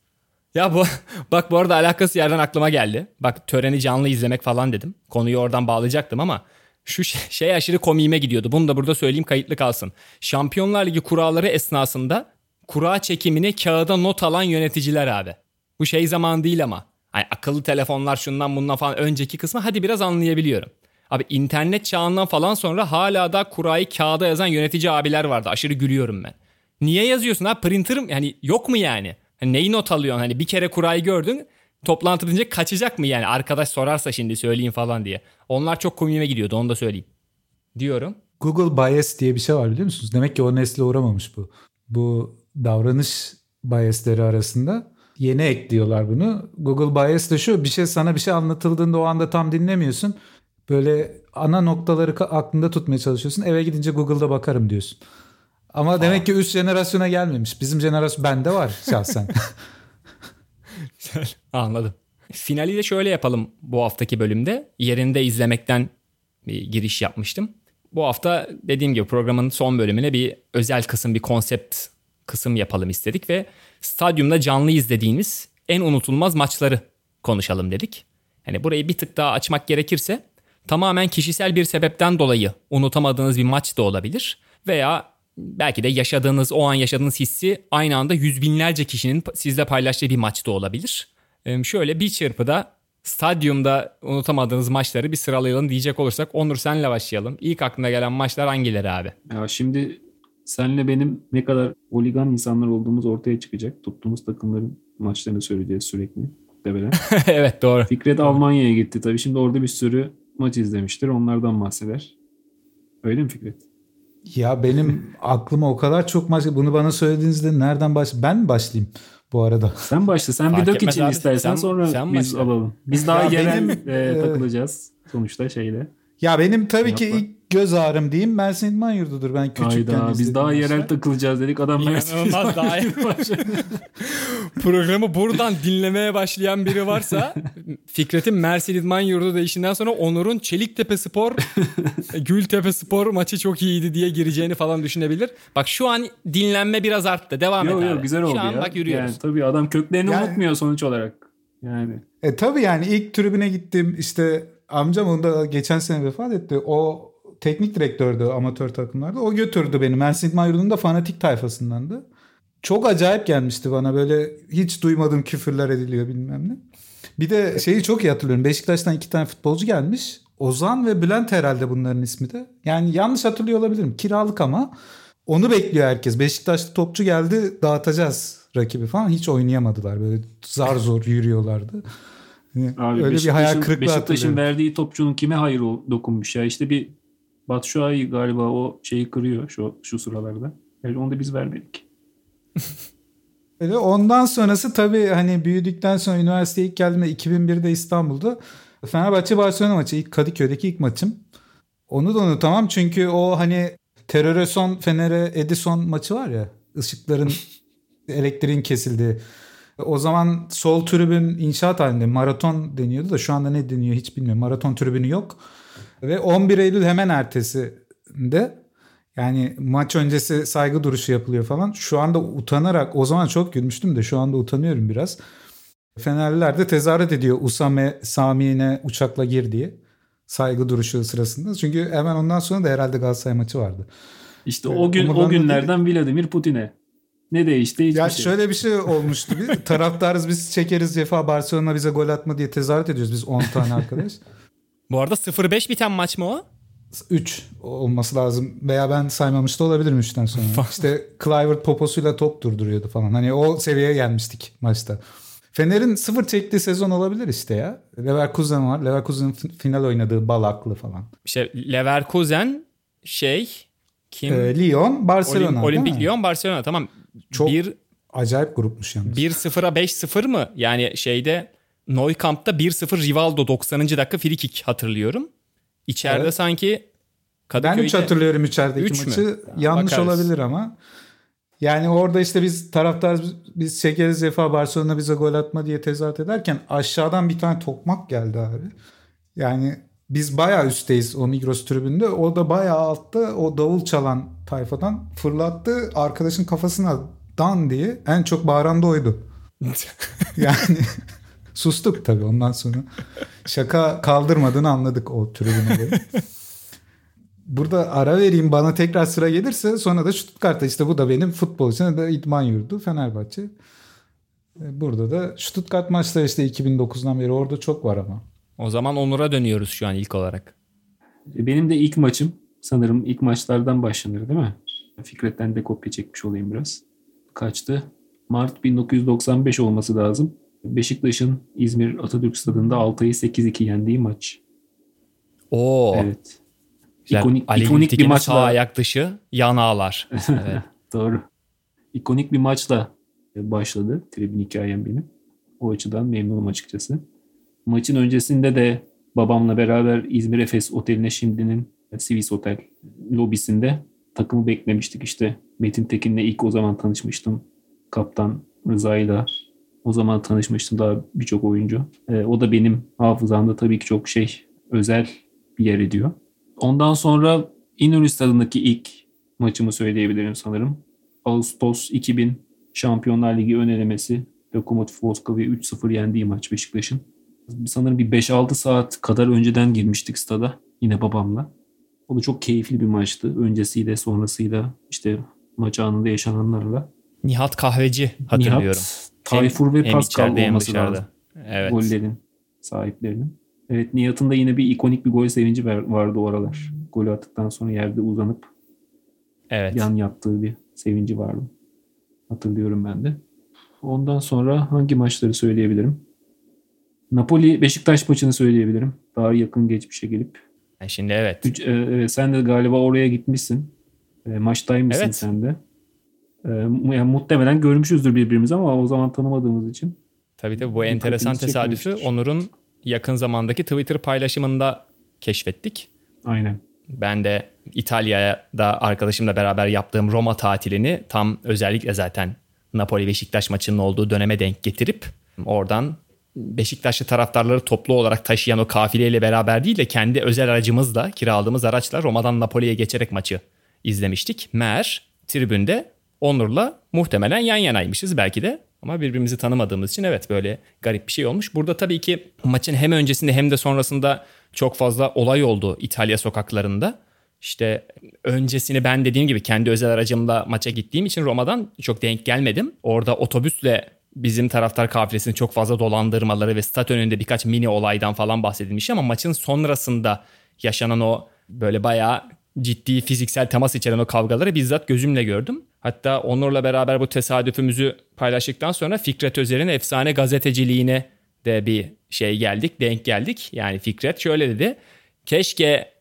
Speaker 2: Ya bu bak bu arada alakası yerden aklıma geldi. Bak töreni canlı izlemek falan dedim. Konuyu oradan bağlayacaktım ama şu şey, aşırı komiğime gidiyordu. Bunu da burada söyleyeyim kayıtlı kalsın. Şampiyonlar Ligi kuralları esnasında kura çekimini kağıda not alan yöneticiler abi. Bu şey zaman değil ama. Hani akıllı telefonlar şundan bundan falan önceki kısmı hadi biraz anlayabiliyorum. Abi internet çağından falan sonra hala da kurayı kağıda yazan yönetici abiler vardı. Aşırı gülüyorum ben. Niye yazıyorsun ha? Printer mi? Yani yok mu yani? Hani neyi not alıyorsun? Hani bir kere kurayı gördün. Toplantı bitince kaçacak mı yani? Arkadaş sorarsa şimdi söyleyeyim falan diye. Onlar çok komiğime gidiyordu onu da söyleyeyim. Diyorum.
Speaker 4: Google bias diye bir şey var biliyor musunuz? Demek ki o nesle uğramamış bu. Bu davranış biasleri arasında yeni ekliyorlar bunu. Google bias da şu bir şey sana bir şey anlatıldığında o anda tam dinlemiyorsun. Böyle ana noktaları aklında tutmaya çalışıyorsun. Eve gidince Google'da bakarım diyorsun. Ama demek ki üst jenerasyona gelmemiş. Bizim jenerasyon bende var şahsen.
Speaker 2: Anladım. Finali de şöyle yapalım bu haftaki bölümde. Yerinde izlemekten bir giriş yapmıştım. Bu hafta dediğim gibi programın son bölümüne bir özel kısım, bir konsept kısım yapalım istedik ve stadyumda canlı izlediğimiz en unutulmaz maçları konuşalım dedik. Yani burayı bir tık daha açmak gerekirse tamamen kişisel bir sebepten dolayı unutamadığınız bir maç da olabilir veya belki de yaşadığınız o an yaşadığınız hissi aynı anda yüz binlerce kişinin sizle paylaştığı bir maç da olabilir. Şöyle bir çırpıda stadyumda unutamadığınız maçları bir sıralayalım diyecek olursak Onur senle başlayalım. İlk aklına gelen maçlar hangileri abi?
Speaker 3: Ya şimdi senle benim ne kadar oligan insanlar olduğumuz ortaya çıkacak. Tuttuğumuz takımların maçlarını söyleyeceğiz sürekli. Muhtemelen.
Speaker 2: evet doğru.
Speaker 3: Fikret Almanya'ya gitti tabii. Şimdi orada bir sürü maç izlemiştir. Onlardan bahseder. Öyle mi Fikret?
Speaker 4: Ya benim aklıma o kadar çok maç bunu bana söylediğinizde nereden baş ben mi başlayayım bu arada?
Speaker 3: Sen başla. Sen
Speaker 2: Fark
Speaker 3: bir dök için
Speaker 2: abi.
Speaker 3: istersen
Speaker 2: Sen-
Speaker 3: sonra
Speaker 2: sen
Speaker 3: biz
Speaker 2: başla.
Speaker 3: alalım. Biz daha
Speaker 4: Ya
Speaker 3: yerel
Speaker 4: benim,
Speaker 3: e, takılacağız sonuçta şeyle.
Speaker 4: Ya benim tabii ki
Speaker 3: Yapma.
Speaker 4: ilk göz ağrım diyeyim Mersin İdman Yurdu'dur. Ben küçükken
Speaker 3: Hayda biz daha yerel takılacağız dedik. Adam
Speaker 2: İnanılmaz daha Programı buradan dinlemeye başlayan biri varsa Fikret'in Mersin İdman Yurdu değişinden sonra Onur'un Çeliktepe Spor Gültepe Spor maçı çok iyiydi diye gireceğini falan düşünebilir. Bak şu an dinlenme biraz arttı. Devam
Speaker 3: Yok
Speaker 2: et abi.
Speaker 3: yok güzel oldu
Speaker 2: şu an
Speaker 3: ya.
Speaker 2: bak yürüyoruz.
Speaker 3: Yani, tabii adam köklerini
Speaker 4: Yani-
Speaker 3: unutmuyor sonuç olarak. Yani
Speaker 4: E tabii yani ilk tribüne gittim işte amcam onu da geçen sene vefat etti. O teknik direktördü amatör takımlarda. O götürdü beni. Mersin İdman Yurdu'nun da fanatik tayfasındandı. Çok acayip gelmişti bana böyle hiç duymadığım küfürler ediliyor bilmem ne. Bir de şeyi çok iyi hatırlıyorum. Beşiktaş'tan iki tane futbolcu gelmiş. Ozan ve Bülent herhalde bunların ismi de. Yani yanlış hatırlıyor olabilirim. Kiralık ama onu bekliyor herkes. Beşiktaşlı topçu geldi dağıtacağız rakibi falan. Hiç oynayamadılar. Böyle zar zor yürüyorlardı. Yani
Speaker 3: Abi
Speaker 4: Öyle bir hayal kırıklığı
Speaker 3: Beşiktaş'ın verdiği topçunun kime hayır dokunmuş ya? İşte bir Batshuayi galiba o şeyi kırıyor şu şu sıralarda. Yani onu da biz vermedik.
Speaker 4: Öyle ondan sonrası tabii hani büyüdükten sonra üniversiteye ilk geldiğimde 2001'de İstanbul'da Fenerbahçe Barcelona maçı ilk Kadıköy'deki ilk maçım. Onu da unutamam çünkü o hani teröre son Fener'e Edison maçı var ya ışıkların elektriğin kesildiği. O zaman sol tribün inşaat halinde maraton deniyordu da şu anda ne deniyor hiç bilmiyorum. Maraton tribünü yok. Ve 11 Eylül hemen ertesinde yani maç öncesi saygı duruşu yapılıyor falan. Şu anda utanarak o zaman çok gülmüştüm de şu anda utanıyorum biraz. Fenerliler de tezahürat ediyor Usame Sami'ne uçakla gir diye. Saygı duruşu sırasında. Çünkü hemen ondan sonra da herhalde Galatasaray maçı vardı.
Speaker 3: İşte
Speaker 4: Evet,
Speaker 3: o gün
Speaker 4: umurlarında
Speaker 3: o günlerden Vladimir Putin'e. Ne değişti? Hiçbir
Speaker 4: Ya
Speaker 3: şey.
Speaker 4: şöyle bir şey olmuştu. Bir taraftarız biz çekeriz cefa Barcelona bize gol atma diye tezahürat ediyoruz biz 10 tane arkadaş.
Speaker 2: Bu arada 0-5 biten maç mı o?
Speaker 4: 3 olması lazım veya ben saymamış da olabilirim 3'ten sonra. işte Clivert poposuyla top durduruyordu falan. Hani o seviyeye gelmiştik maçta. Fener'in sıfır çektiği sezon olabilir işte ya. Leverkusen var. Leverkusen'in f- final oynadığı Balaklı falan.
Speaker 2: İşte Leverkusen şey kim?
Speaker 4: Ee, Lyon, Barcelona.
Speaker 2: Olim- Olimpik? Lyon Barcelona tamam.
Speaker 4: Çok-
Speaker 2: Bir
Speaker 4: Acayip grupmuş yalnız.
Speaker 2: 1-0'a 5-0 mı? Yani şeyde Nou Camp'ta 1-0 Rivaldo 90. dakika free kick hatırlıyorum. İçeride
Speaker 4: Evet.
Speaker 2: sanki
Speaker 4: Ben
Speaker 2: Kadıköy'de
Speaker 4: 3 hatırlıyorum içerideki
Speaker 2: Üç mü?
Speaker 4: maçı.
Speaker 2: Tamam,
Speaker 4: Yanlış
Speaker 2: bakarız.
Speaker 4: olabilir ama. Yani orada işte biz taraftar biz çekeriz defa Barcelona bize gol atma diye tezahürat ederken aşağıdan bir tane tokmak geldi abi. Yani biz bayağı üstteyiz o Migros tribünde. O da bayağı altta o davul çalan tayfadan fırlattı. Arkadaşın kafasına dan diye en çok bağıran da oydu. Yani sustuk tabii ondan sonra. Şaka kaldırmadığını anladık o tribüne. göre. Burada ara vereyim bana tekrar sıra gelirse sonra da Stuttgart'ta işte bu da benim futbol için de idman yurdu Fenerbahçe. E, Burada da Stuttgart maçları işte 2009'dan beri orada çok var ama.
Speaker 2: O zaman Onur'a dönüyoruz şu an ilk olarak.
Speaker 3: E, Benim de ilk maçım sanırım ilk maçlardan başlanır değil mi? Fikret'ten de kopya çekmiş olayım biraz. Kaçtı? Mart 1995 olması lazım. Beşiktaş'ın İzmir Atatürk Stadı'nda Altay'ı 8-2 yendiği maç.
Speaker 2: Oo.
Speaker 3: Evet.
Speaker 2: Güzel.
Speaker 3: İkonik,
Speaker 2: Ali
Speaker 3: ikonik bir maçla.
Speaker 2: sağ ayak dışı yan ağlar. Evet.
Speaker 3: Doğru. İkonik bir maçla başladı tribün hikayem benim. O açıdan memnunum açıkçası. Maçın öncesinde de babamla beraber İzmir Efes Oteli'ne şimdinin Swiss Otel lobisinde takımı beklemiştik işte. Metin Tekin'le ilk o zaman tanışmıştım. Kaptan Rıza'yla o zaman tanışmıştım daha birçok oyuncu. E, o da benim hafızamda tabii ki çok şey özel bir yer ediyor. Ondan sonra İnönü Stadı'ndaki ilk maçımı söyleyebilirim sanırım. Ağustos 2000 Şampiyonlar Ligi ön elemesi Lokomotiv Moskova'yı 3-0 yendiği maç Beşiktaş'ın. Sanırım bir 5-6 saat kadar önceden girmiştik stada yine babamla. O da çok keyifli bir maçtı. Öncesiyle sonrasıyla işte maç anında yaşananlarla.
Speaker 2: Nihat Kahveci hatırlıyorum.
Speaker 3: Nihat, Tayfur ve
Speaker 2: hem
Speaker 3: Pascal
Speaker 2: içeride hem
Speaker 3: olması lazım.
Speaker 2: Evet.
Speaker 3: Gollerin sahiplerinin. Evet Nihat'ın da yine bir ikonik bir gol sevinci var- vardı o aralar. Golü attıktan sonra yerde uzanıp
Speaker 2: Evet.
Speaker 3: yan yaptığı bir sevinci vardı. Hatırlıyorum ben de. Ondan sonra hangi maçları söyleyebilirim? Napoli Beşiktaş maçını söyleyebilirim. Daha yakın geçmişe gelip.
Speaker 2: Yani şimdi evet.
Speaker 3: Üç- e, sen de galiba oraya gitmişsin. E, maçtaymışsın
Speaker 2: Evet.
Speaker 3: sen de. E, yani muhtemelen görmüşüzdür birbirimizi ama o zaman tanımadığımız için.
Speaker 2: Tabii tabii bu enteresan tesadüfü. Onur'un yakın zamandaki Twitter paylaşımında keşfettik.
Speaker 3: Aynen.
Speaker 2: Ben de İtalya'da arkadaşımla beraber yaptığım Roma tatilini tam özellikle zaten Napoli Beşiktaş maçının olduğu döneme denk getirip oradan Beşiktaşlı taraftarları toplu olarak taşıyan o kafileyle beraber değil de kendi özel aracımızla kiraladığımız araçla Roma'dan Napoli'ye geçerek maçı izlemiştik. Meğer tribünde Onur'la muhtemelen yan yanaymışız belki de ama birbirimizi tanımadığımız için evet böyle garip bir şey olmuş. Burada tabii ki maçın hem öncesinde hem de sonrasında çok fazla olay oldu İtalya sokaklarında. İşte öncesini ben dediğim gibi kendi özel aracımla maça gittiğim için Roma'dan çok denk gelmedim. Orada otobüsle bizim taraftar kafilesini çok fazla dolandırmaları ve stat önünde birkaç mini olaydan falan bahsedilmiş ama maçın sonrasında yaşanan o böyle bayağı ciddi fiziksel temas içeren o kavgaları bizzat gözümle gördüm. Hatta Onur'la beraber bu tesadüfümüzü paylaştıktan sonra Fikret Özer'in efsane gazeteciliğine de bir şey geldik, denk geldik. Yani Fikret şöyle dedi. Keşke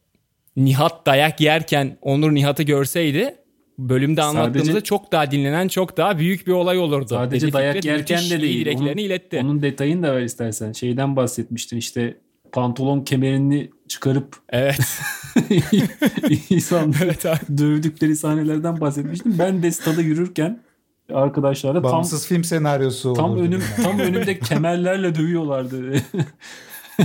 Speaker 2: Nihat dayak yerken Onur Nihat'ı görseydi bölümde anlattığımızda
Speaker 3: Sadece-
Speaker 2: çok daha dinlenen çok daha büyük bir olay olurdu.
Speaker 3: Sadece
Speaker 2: Dedi
Speaker 3: dayak
Speaker 2: Fikret,
Speaker 3: yerken de değil.
Speaker 2: dileklerini
Speaker 3: Onun,
Speaker 2: iletti.
Speaker 3: onun detayını da ver istersen. Şeyden bahsetmiştin işte pantolon kemerini çıkarıp
Speaker 2: Evet.
Speaker 3: insanları
Speaker 2: evet abi.
Speaker 3: dövdükleri sahnelerden bahsetmiştim. Ben de stada yürürken arkadaşlarla tam
Speaker 4: Bağımsız film senaryosu
Speaker 3: tam önüm tam önümde kemerlerle dövüyorlardı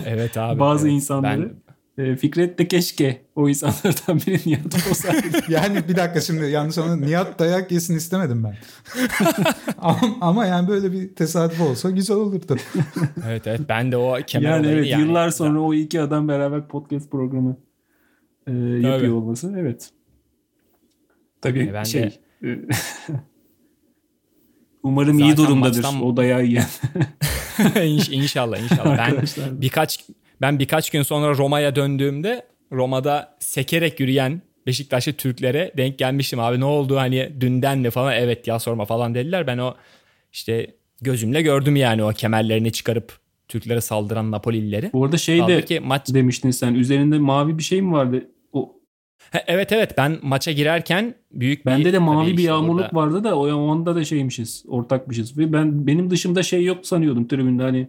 Speaker 2: Evet abi.
Speaker 3: bazı
Speaker 2: evet.
Speaker 3: insanları.
Speaker 2: Ben-
Speaker 3: Fikret de keşke o insanlardan biri Nihat olsaydı.
Speaker 4: Yani bir dakika şimdi yanlış anladım. Nihat dayak yesin istemedim ben. ama, ama yani böyle bir tesadüf olsa güzel olurdu.
Speaker 2: evet evet ben de o kemer
Speaker 3: yani evet yıllar sonra o iki adam beraber podcast programı e, yapıyor
Speaker 2: Tabii.
Speaker 3: olması evet. Tabii
Speaker 2: E, ben
Speaker 3: şey
Speaker 2: de-
Speaker 3: e, umarım iyi
Speaker 2: Zaten
Speaker 3: durumdadır
Speaker 2: maçtan-
Speaker 3: o dayağı yiyen
Speaker 2: İnş- inşallah inşallah. Ben
Speaker 3: arkadaşlar.
Speaker 2: birkaç ben birkaç gün sonra Roma'ya döndüğümde Roma'da sekerek yürüyen Beşiktaşlı Türklere denk gelmiştim abi ne oldu hani dünden mi falan evet ya sorma falan dediler. Ben o işte gözümle gördüm yani o kemerlerini çıkarıp Türklere saldıran Napolilileri.
Speaker 3: Bu arada şey de
Speaker 2: ki maç
Speaker 3: demiştin sen üzerinde mavi bir şey mi vardı? O
Speaker 2: Ha, evet evet ben maça girerken büyük bir
Speaker 3: bende de mavi
Speaker 2: tabii
Speaker 3: bir
Speaker 2: işte
Speaker 3: yağmurluk
Speaker 2: orada-
Speaker 3: vardı da o onda da şeymişiz, ortakmışız. Ve ben benim dışımda şey yok sanıyordum tribünde hani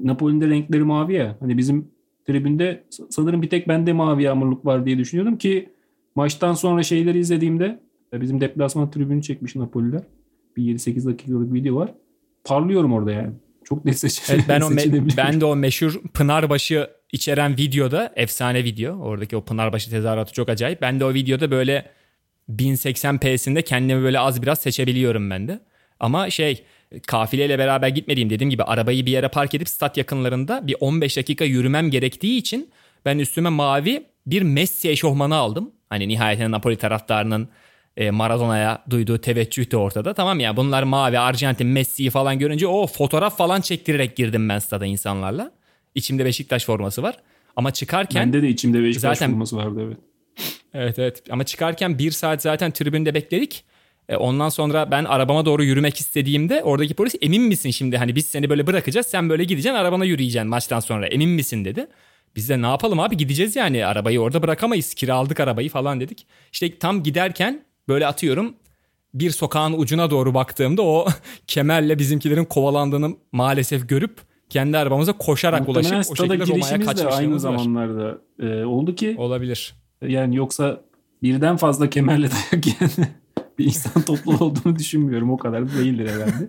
Speaker 3: Napoli'nin de renkleri mavi ya. Hani bizim tribünde sanırım bir tek bende mavi yağmurluk var diye düşünüyordum ki maçtan sonra şeyleri izlediğimde e, bizim deplasman tribünü çekmiş Napoli'ler. Bir 7-8 dakikalık video var. Parlıyorum orada yani. Çok net seç
Speaker 2: Evet, ben o me- ben de o meşhur Pınarbaşı içeren videoda efsane video. Oradaki o Pınarbaşı tezahüratı çok acayip. Ben de o videoda böyle 1080p'sinde kendimi böyle az biraz seçebiliyorum ben de. Ama şey kafileyle beraber gitmediğim dediğim gibi arabayı bir yere park edip stat yakınlarında bir 15 dakika yürümem gerektiği için ben üstüme mavi bir Messi eşofmanı aldım. Hani nihayetinde Napoli taraftarının e, Maradona'ya duyduğu teveccüh de ortada. Tamam ya bunlar mavi Arjantin Messi'yi falan görünce o fotoğraf falan çektirerek girdim ben stada insanlarla. İçimde Beşiktaş forması var. Ama çıkarken
Speaker 3: Bende de içimde Beşiktaş
Speaker 2: Zaten-
Speaker 3: forması vardı evet.
Speaker 2: Evet evet ama çıkarken bir saat zaten tribünde bekledik. E, ondan sonra ben arabama doğru yürümek istediğimde oradaki polis emin misin şimdi hani biz seni böyle bırakacağız sen böyle gideceksin arabana yürüyeceksin maçtan sonra emin misin dedi. Biz de ne yapalım abi gideceğiz yani arabayı orada bırakamayız kiraladık arabayı falan dedik. İşte tam giderken böyle atıyorum bir sokağın ucuna doğru baktığımda o kemerle bizimkilerin kovalandığını maalesef görüp kendi arabamıza koşarak
Speaker 3: Muhtemelen
Speaker 2: ulaşıp o şekilde Roma'ya
Speaker 3: aynı
Speaker 2: kaçmışlığımız var.
Speaker 3: zamanlarda e, oldu ki
Speaker 2: Olabilir.
Speaker 3: yani yoksa birden fazla kemerle dayak yiyen bir insan topluluğu olduğunu düşünmüyorum. O kadar da değildir herhalde.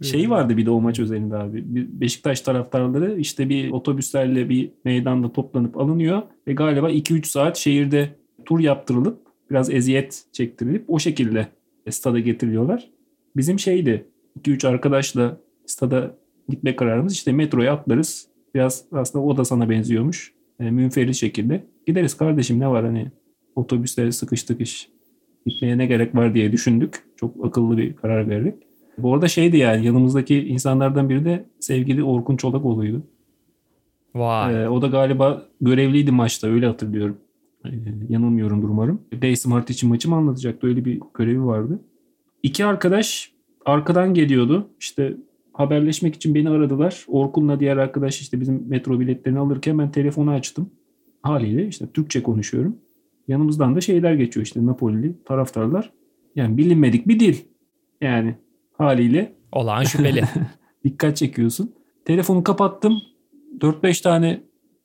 Speaker 3: Şey vardı bir de o maç özelinde abi. Beşiktaş taraftarları işte bir otobüslerle bir meydanda toplanıp alınıyor ve galiba 2-3 saat şehirde tur yaptırılıp biraz eziyet çektirilip o şekilde stada getiriliyorlar. Bizim şeydi 2-3 arkadaşla stada gitme kararımız işte metroya atlarız. Biraz aslında o da sana benziyormuş. E, münferit şekilde. Gideriz kardeşim ne var hani otobüslere sıkış tıkış gitmeye ne gerek var diye düşündük. Çok akıllı bir karar verdik. Bu arada şeydi yani yanımızdaki insanlardan biri de sevgili Orkun Çolakoğlu'ydu.
Speaker 2: Vay.
Speaker 3: Ee, o da galiba görevliydi maçta öyle hatırlıyorum. Ee, yanılmıyorumdur umarım. Day Smart için maçı mı anlatacaktı öyle bir görevi vardı. İki arkadaş arkadan geliyordu. İşte haberleşmek için beni aradılar. Orkun'la diğer arkadaş işte bizim metro biletlerini alırken ben telefonu açtım. Haliyle işte Türkçe konuşuyorum. Yanımızdan da şeyler geçiyor işte Napolili taraftarlar. Yani bilinmedik bir dil. Yani haliyle.
Speaker 2: Olağan şüpheli.
Speaker 3: Dikkat çekiyorsun. Telefonu kapattım. 4-5 tane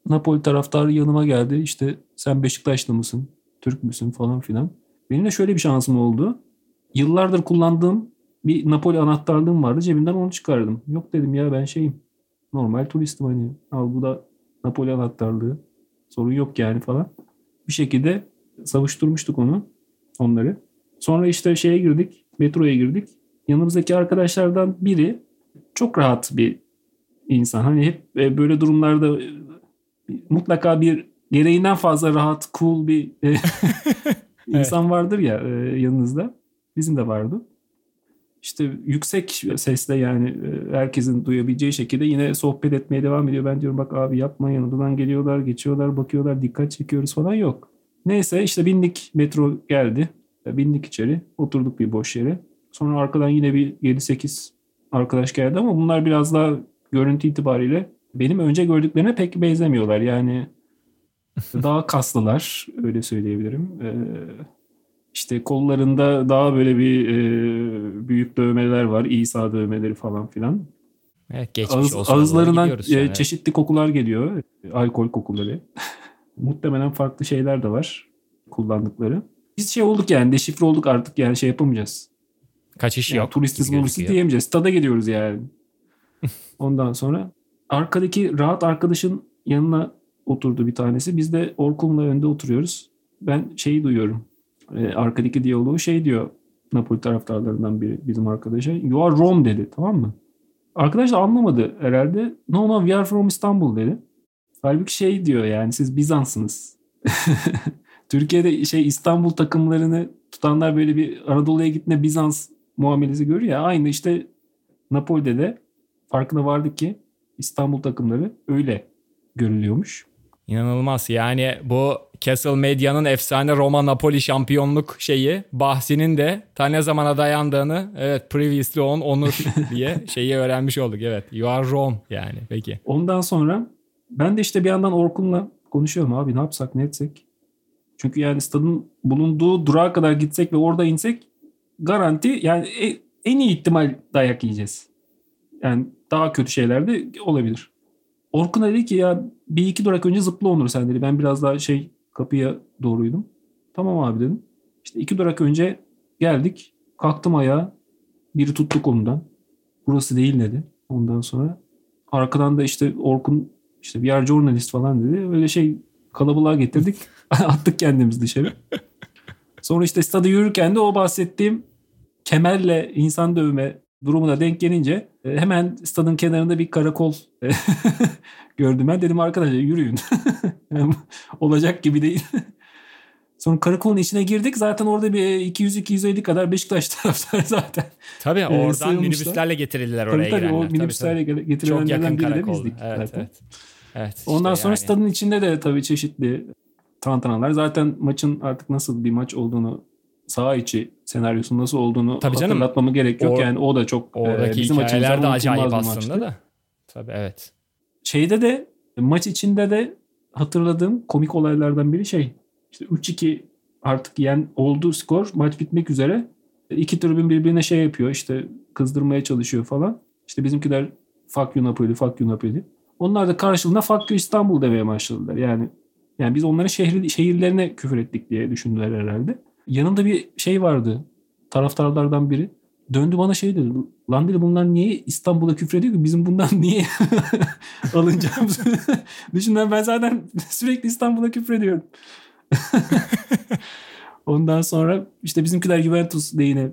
Speaker 3: Napoli taraftarı yanıma geldi. İşte sen Beşiktaşlı mısın? Türk müsün falan filan. Benim de şöyle bir şansım oldu. Yıllardır kullandığım bir Napoli anahtarlığım vardı. Cebimden onu çıkardım. Yok dedim ya ben şeyim. Normal turistim hani. Al bu da Napoli anahtarlığı. Sorun yok yani falan. Bir şekilde savuşturmuştuk onu. Onları. Sonra işte şeye girdik. Metroya girdik. Yanımızdaki arkadaşlardan biri çok rahat bir insan. Hani hep e, böyle durumlarda e, mutlaka bir gereğinden fazla rahat, cool bir e, insan vardır ya yanınızda. Bizim de vardı. İşte yüksek sesle yani herkesin duyabileceği şekilde yine sohbet etmeye devam ediyor. Ben diyorum bak abi yapma yanından geliyorlar, geçiyorlar, bakıyorlar, dikkat çekiyoruz falan yok. Neyse işte bindik metro geldi. Bindik içeri. Oturduk bir boş yere. Sonra arkadan yine bir 7-8 arkadaş geldi ama bunlar biraz daha görüntü itibariyle benim önce gördüklerine pek benzemiyorlar. Yani daha kaslılar öyle söyleyebilirim. Ee, işte kollarında daha böyle bir e, büyük dövmeler var. İsa dövmeleri falan filan.
Speaker 2: Evet, geçmiş
Speaker 3: Ağız,
Speaker 2: olsun.
Speaker 3: Ağızlarından
Speaker 2: yani.
Speaker 3: çeşitli kokular geliyor. Alkol kokuları. Muhtemelen farklı şeyler de var kullandıkları. Biz şey olduk yani deşifre olduk artık yani şey yapamayacağız.
Speaker 2: Kaçış
Speaker 3: yani
Speaker 2: yok.
Speaker 3: Turistiz muristiz diyemeyeceğiz. Stada geliyoruz yani. Ondan sonra arkadaki rahat arkadaşın yanına oturdu bir tanesi. Biz de Orkun'la önde oturuyoruz. Ben şeyi duyuyorum. Ee, arkadaki diyaloğu şey diyor Napoli taraftarlarından biri bizim arkadaşa. You are Rome dedi tamam mı? Arkadaş da anlamadı herhalde. No no we are from Istanbul dedi. Halbuki şey diyor yani siz Bizans'sınız. Türkiye'de şey İstanbul takımlarını tutanlar böyle bir Anadolu'ya gitme Bizans muamelesi görüyor ya. Aynı işte Napoli'de de farkına vardık ki İstanbul takımları öyle görülüyormuş.
Speaker 2: İnanılmaz. Yani bu Castle Media'nın efsane Roma Napoli şampiyonluk şeyi bahsinin de ta ne zamana dayandığını evet previously on onur diye şeyi öğrenmiş olduk. Evet you are Rome yani peki.
Speaker 3: Ondan sonra ben de işte bir yandan Orkun'la konuşuyorum abi ne yapsak ne etsek. Çünkü yani stadın bulunduğu durağa kadar gitsek ve orada insek garanti yani e, en iyi ihtimal dayak yiyeceğiz. Yani daha kötü şeyler de olabilir. Orkun dedi ki ya bir iki durak önce zıpla Onur sen dedi. Ben biraz daha şey kapıya doğruydum. Tamam abi dedim. İşte iki durak önce geldik. Kalktım ayağa. Biri tuttu kolumdan. Burası değil dedi. Ondan sonra arkadan da işte Orkun işte bir yer journalist falan dedi. Öyle şey kalabalığa getirdik. Attık kendimiz dışarı. Sonra işte stada yürürken de o bahsettiğim kemerle insan dövme durumuna denk gelince e, hemen stadın kenarında bir karakol e, gördüm ben. Dedim arkadaşlar yürüyün. Olacak gibi değil. Sonra karakolun içine girdik. Zaten orada bir 200-250 kadar Beşiktaş taraftarı zaten.
Speaker 2: Tabii e, oradan minibüslerle getirildiler oraya
Speaker 3: tabii, tabii,
Speaker 2: girenler.
Speaker 3: O minibüslerle tabii, getirilenlerden biri de bizdik.
Speaker 2: Evet,
Speaker 3: zaten.
Speaker 2: evet. Evet,
Speaker 3: Ondan
Speaker 2: işte
Speaker 3: sonra
Speaker 2: yani.
Speaker 3: stadın içinde de tabii çeşitli tantanalar. Zaten maçın artık nasıl bir maç olduğunu saha içi senaryosunun nasıl olduğunu
Speaker 2: Tabii canım.
Speaker 3: hatırlatmama gerek yok.
Speaker 2: Or-
Speaker 3: yani o da çok
Speaker 2: Oradaki
Speaker 3: e, bizim
Speaker 2: hikayeler de acayip aslında
Speaker 3: maçtı.
Speaker 2: da. Tabii evet.
Speaker 3: Şeyde de maç içinde de hatırladığım komik olaylardan biri şey. İşte 3-2 artık yen oldu skor. Maç bitmek üzere. İki tribün birbirine şey yapıyor. işte kızdırmaya çalışıyor falan. İşte bizimkiler fuck you Napoli, fuck you Napoli. Onlar da karşılığında you İstanbul demeye başladılar. Yani Yani biz onların şehri, şehirlerine küfür ettik diye düşündüler herhalde. Yanında bir şey vardı. Taraftarlardan biri. Döndü bana şey dedi. Lan dedi bunlar niye İstanbul'a küfür ediyor ki? Bizim bundan niye alınacağımızı düşündüm. Ben zaten sürekli İstanbul'a küfür ediyorum. Ondan sonra işte bizimkiler Juventus lehine